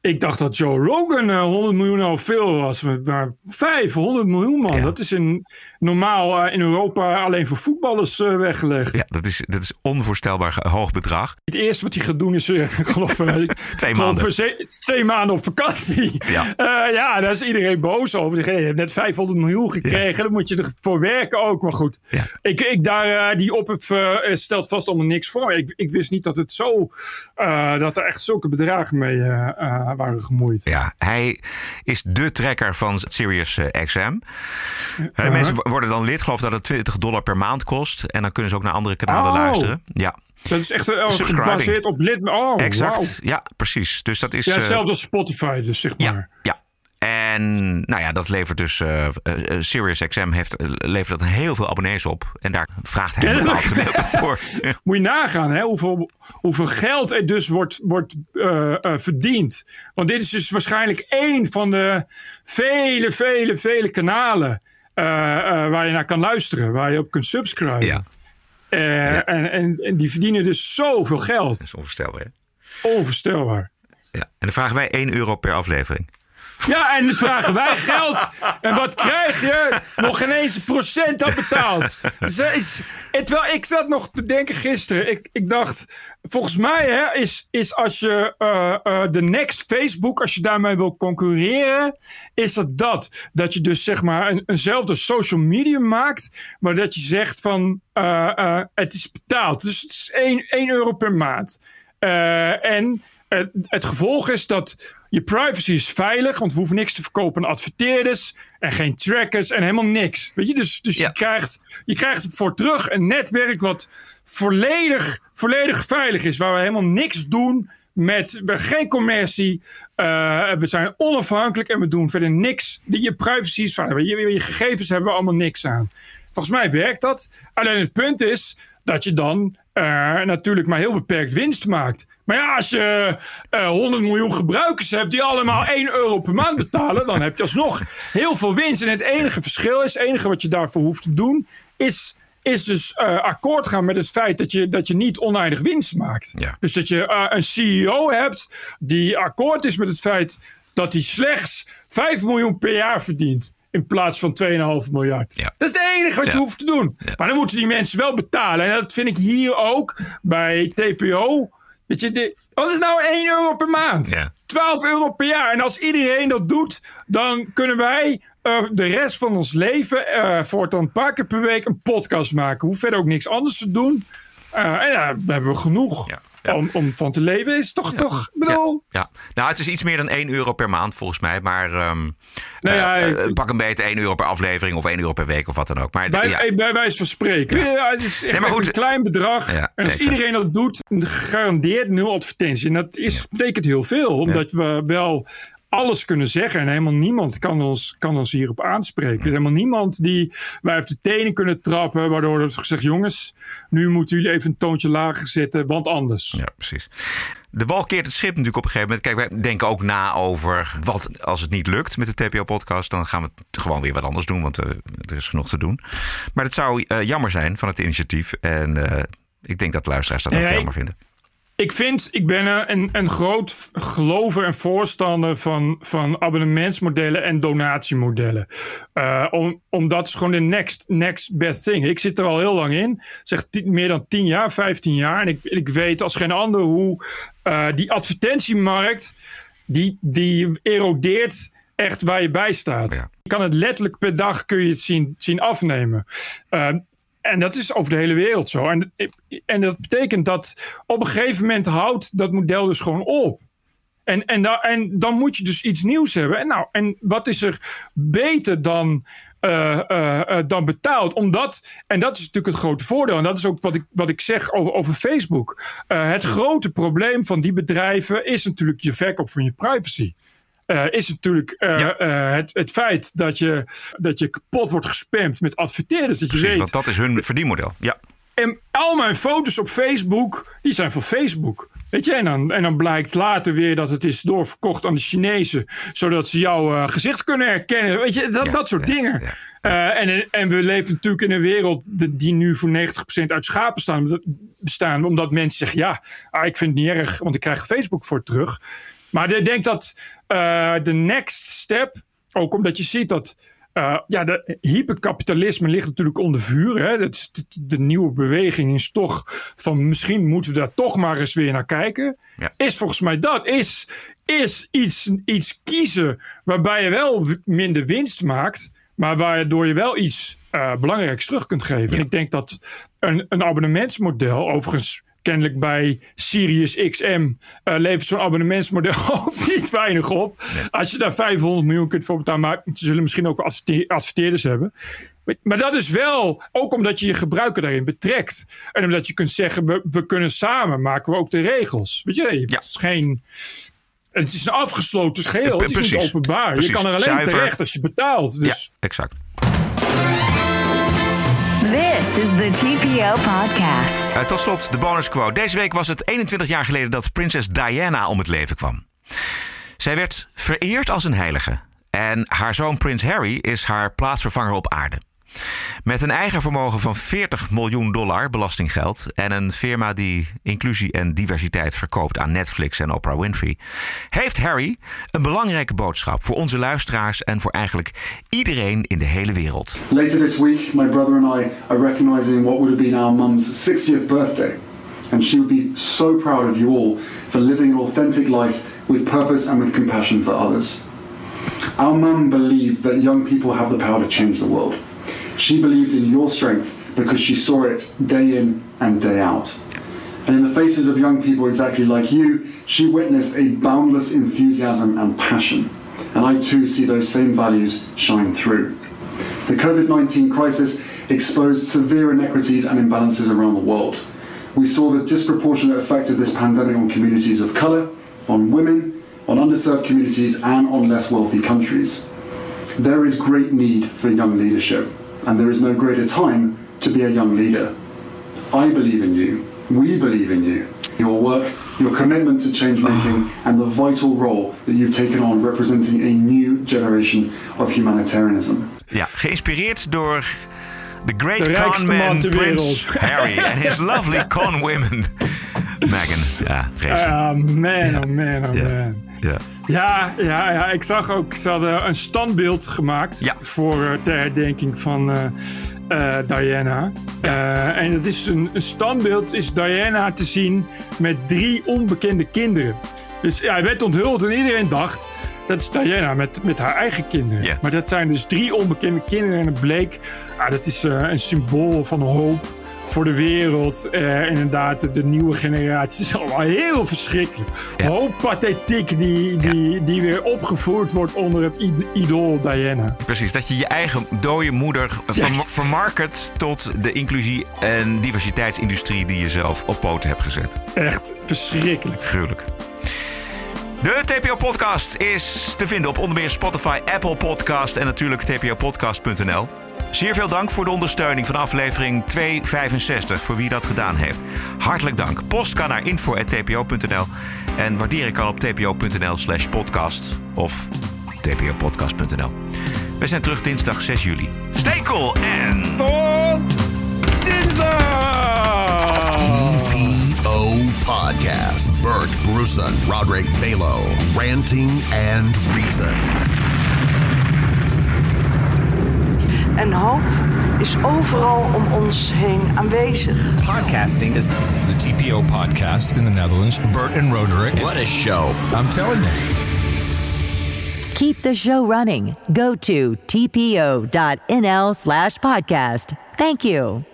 ik dacht dat Joe Rogan eh, 100 miljoen al veel was. Maar 500 miljoen, man. Dat is in, normaal eh, in Europa alleen voor voetballers eh, weggelegd. ja dat, is, dat is onvoorstelbaar hoog bedrag. Het eerste wat hij gaat doen is, eh, geloof, eh, Twee maanden. twee maanden op vakantie. Ja. Eh, ja, daar is iedereen boos over. Hey, je hebt net 500 miljoen gekregen, dan moet je ervoor werken ook. Maar goed, ik, ik daar, eh, die ophef eh, stelt vast allemaal niks voor. Ik, ik wist niet dat het zo, eh, dat er echt zulke bedragen mee waren gemoeid. Ja, hij is de trekker van Sirius eh, XM. Eh, Mensen wo- worden dan lid, geloof dat het 20 dollar per maand kost. En dan kunnen ze ook naar andere kanalen Oh. luisteren. Ja. Dat is echt eh, Subscribing. gebaseerd op lid. Oh, exact. Ja, precies. Dus dat is. Ja, hetzelfde als Spotify, dus zeg maar. ja. En nou ja, dat levert dus. eh eh, SiriusXM heeft, eh, levert dat heel veel abonnees op. En daar vraagt hij een bepaald gedeelte voor. Moet je nagaan hè, hoeveel, hoeveel geld er dus wordt, wordt eh, eh, verdiend. Want dit is dus waarschijnlijk één van de vele, vele, vele kanalen eh, eh, waar je naar kan luisteren. Waar je op kunt subscriben. Ja. Eh, En, en, en die verdienen dus zoveel geld. Dat is onvoorstelbaar. hè? Onvoorstelbaar. Ja. En dan vragen wij 1 euro per aflevering. Ja, en vragen wij geld. En wat krijg je? Nog geen eens een procent dat betaald. Dus terwijl ik zat nog te denken gisteren. Ik, ik dacht, volgens mij hè, is, is als je eh, eh, de next Facebook, als je daarmee wil concurreren, is dat dat. Dat je dus zeg maar een, eenzelfde social media maakt, maar dat je zegt van eh, het is betaald. Dus het is 1, 1 euro per maand. En het, het gevolg is dat je privacy is veilig, want we hoeven niks te verkopen aan adverteerders en geen trackers en helemaal niks. Weet je, dus, dus je, krijgt, je krijgt voor terug een netwerk wat volledig, volledig veilig is, waar we helemaal niks doen met geen commercie. eh, we zijn onafhankelijk en we doen verder niks. Je privacy is veilig. Je, je gegevens hebben we allemaal niks aan. Volgens mij werkt dat. Alleen het punt is dat je dan eh, natuurlijk maar heel beperkt winst maakt. Maar ja, als je eh 100 miljoen gebruikers hebt die allemaal 1 euro per maand betalen, dan heb je alsnog heel veel winst. En het enige verschil is, het enige wat je daarvoor hoeft te doen, is, is dus eh, akkoord gaan met het feit dat je, dat je niet oneindig winst maakt. Dus dat je eh, een CEO hebt die akkoord is met het feit dat hij slechts 5 miljoen per jaar verdient. In plaats van 2,5 miljard. Dat is het enige wat je hoeft te doen. Maar dan moeten die mensen wel betalen. En dat vind ik hier ook bij TPO. Weet je, de, wat is nou 1 euro per maand? 12 euro per jaar. En als iedereen dat doet, dan kunnen wij eh, de rest van ons leven eh voortaan een paar keer per week een podcast maken. Hoef verder ook niks anders te doen. Eh, en ja, dan hebben we genoeg. Om, om van te leven is toch, toch, bedoel... Ja. Nou, het is iets meer dan 1 euro per maand volgens mij. Maar ehm, Nou ja, eh, eh, pak een beetje 1 euro per aflevering of 1 euro per week of wat dan ook. Maar Bij, bij wijze van spreken. Ja. het is echt, Nee, maar goed. een klein bedrag. En als iedereen dat doet, gegarandeerd nul advertentie. En dat is, betekent heel veel. Omdat we wel alles kunnen zeggen. En helemaal niemand kan ons, kan ons hierop aanspreken. Er is helemaal niemand die wij op de tenen kunnen trappen. Waardoor er gezegd, jongens, nu moeten jullie even een toontje lager zetten. Want anders. Ja, precies. De wal keert het schip natuurlijk op een gegeven moment. Kijk, wij denken ook na over wat als het niet lukt met de TPO-podcast. Dan gaan we gewoon weer wat anders doen, want eh, er is genoeg te doen. Maar het zou eh, jammer zijn van het initiatief. En eh, ik denk dat de luisteraars dat ook jammer vinden. Ik vind, ik ben een- een, groot gelover en voorstander van, van abonnementsmodellen en donatiemodellen. Eh, om, omdat is gewoon de next, next best thing. Ik zit er al heel lang in, zeg meer dan 10 jaar, 15 jaar. En ik, ik weet als geen ander hoe eh, die advertentiemarkt, die, die erodeert echt waar je bij staat. Je kan het letterlijk per dag kun je het zien, zien afnemen. Eh, en dat is over de hele wereld zo. En, en dat betekent dat op een gegeven moment houdt dat model dus gewoon op. En, en, da- en dan moet je dus iets nieuws hebben. En, nou, en wat is er beter dan, eh, eh, eh, dan betaald? Omdat, en dat is natuurlijk het grote voordeel. En dat is ook wat ik, wat ik zeg over, over Facebook. Het grote probleem van die bedrijven is natuurlijk je verkoop van je privacy. Eh, is natuurlijk eh, eh, het, het feit dat je, dat je kapot wordt gespamd met adverteerders. Dat je Precies, weet, want dat is hun verdienmodel. Ja. en al mijn foto's op Facebook, die zijn van Facebook. Weet je, en dan, en dan blijkt later weer dat het is doorverkocht aan de Chinezen, zodat ze jouw gezicht kunnen herkennen. Weet je, dat, dat soort dingen. En, en we leven natuurlijk in een wereld die- die nu voor 90% uit schapen staan, bestaan, omdat mensen zeggen: ja, ah, ik vind het niet erg, want ik krijg Facebook voor terug. Maar ik denk dat eh, de next step, ook omdat je ziet dat eh, ja, de hyperkapitalisme ligt natuurlijk onder vuur. Hè? Dat is de, nieuwe beweging is toch van misschien moeten we daar toch maar eens weer naar kijken. Is volgens mij dat. Is, is iets, iets kiezen waarbij je wel minder winst maakt, maar waardoor je wel iets eh, belangrijks terug kunt geven. En ik denk dat een, een abonnementsmodel, overigens kennelijk bij Sirius XM eh, levert zo'n abonnementsmodel ook niet weinig op. Als je daar 500 miljoen kunt voor betalen, maar ze zullen misschien ook adverte- adverteerders hebben. Maar- Maar dat is wel, ook omdat je je gebruiker daarin betrekt. En omdat je kunt zeggen, we, we kunnen samen, maken we ook de regels. Weet je, het is geen... Het is een afgesloten geheel. Het is niet openbaar. Precies. Je kan er alleen Zuiver. terecht als je betaalt. Dus Ja, exact. This is the TPO podcast. Eh, tot slot de bonus quote. Deze week was het 21 jaar geleden dat prinses Diana om het leven kwam. Zij werd vereerd als een heilige. En haar zoon prins Harry is haar plaatsvervanger op aarde. Met een eigen vermogen van 40 miljoen dollar belastinggeld en een firma die inclusie en diversiteit verkoopt aan Netflix en Oprah Winfrey, heeft Harry een belangrijke boodschap voor onze luisteraars en voor eigenlijk iedereen in de hele wereld. Later this week, my brother and I are recognizing what would have been our mum's 60th birthday. And she would be so proud of you all for living an authentic life with purpose and with compassion for others. Our mum believed that young people have the power to change the world. She believed in your strength because she saw it day in and day out. And in the faces of young people exactly like you, she witnessed a boundless enthusiasm and passion. And I too see those same values shine through. The COVID 19 crisis exposed severe inequities and imbalances around the world. We saw the disproportionate effect of this pandemic on communities of colour, on women, on underserved communities, and on less wealthy countries. There is great need for young leadership, and there is no greater time to be a young leader. I believe in you. We believe in you. Your work, your commitment to change making, and the vital role that you've taken on representing a new generation of humanitarianism. Ja, geïnspireerd door the great De con man man Prince. Harry and his lovely con women. Meghan, ja, vreselijk. Ah, man, oh man, oh man. Ja. Ja, ja, ja, ik zag ook, ze hadden een standbeeld gemaakt voor eh, ter herdenking van eh, eh, Diana. En het is een, een standbeeld is Diana te zien met drie onbekende kinderen. Dus ja, hij werd onthuld en iedereen dacht, dat is Diana met, met haar eigen kinderen. Maar dat zijn dus drie onbekende kinderen en het bleek, ah, dat is een symbool van hoop. Voor de wereld. Eh, inderdaad, de, nieuwe generatie is allemaal heel verschrikkelijk. Hoop pathetiek die, die, die weer opgevoerd wordt onder het id- idool Diana. Precies, dat je je eigen dode moeder vermarket tot de inclusie- en diversiteitsindustrie die je zelf op poten hebt gezet. Echt verschrikkelijk. Gruwelijk. De TPO-podcast is te vinden op onder meer Spotify, Apple Podcast en natuurlijk tpopodcast.nl. Zeer veel dank voor de ondersteuning van aflevering 265, voor wie dat gedaan heeft. Hartelijk dank. Post kan naar info.tpo.nl en waarderen kan op tpo.nl slash podcast of tpopodcast.nl. Wij zijn terug dinsdag 6 juli. Stay cool en... Tot dinsdag! TPO Podcast. Bert Bruson, Roderick Balo, Ranting and Reason. En hoop is overal om ons heen aanwezig. Podcasting is the TPO podcast in the Netherlands. Bert and Roderick. What a show. I'm telling you. Keep the show running. Go to tpo.nl slash podcast. Thank you.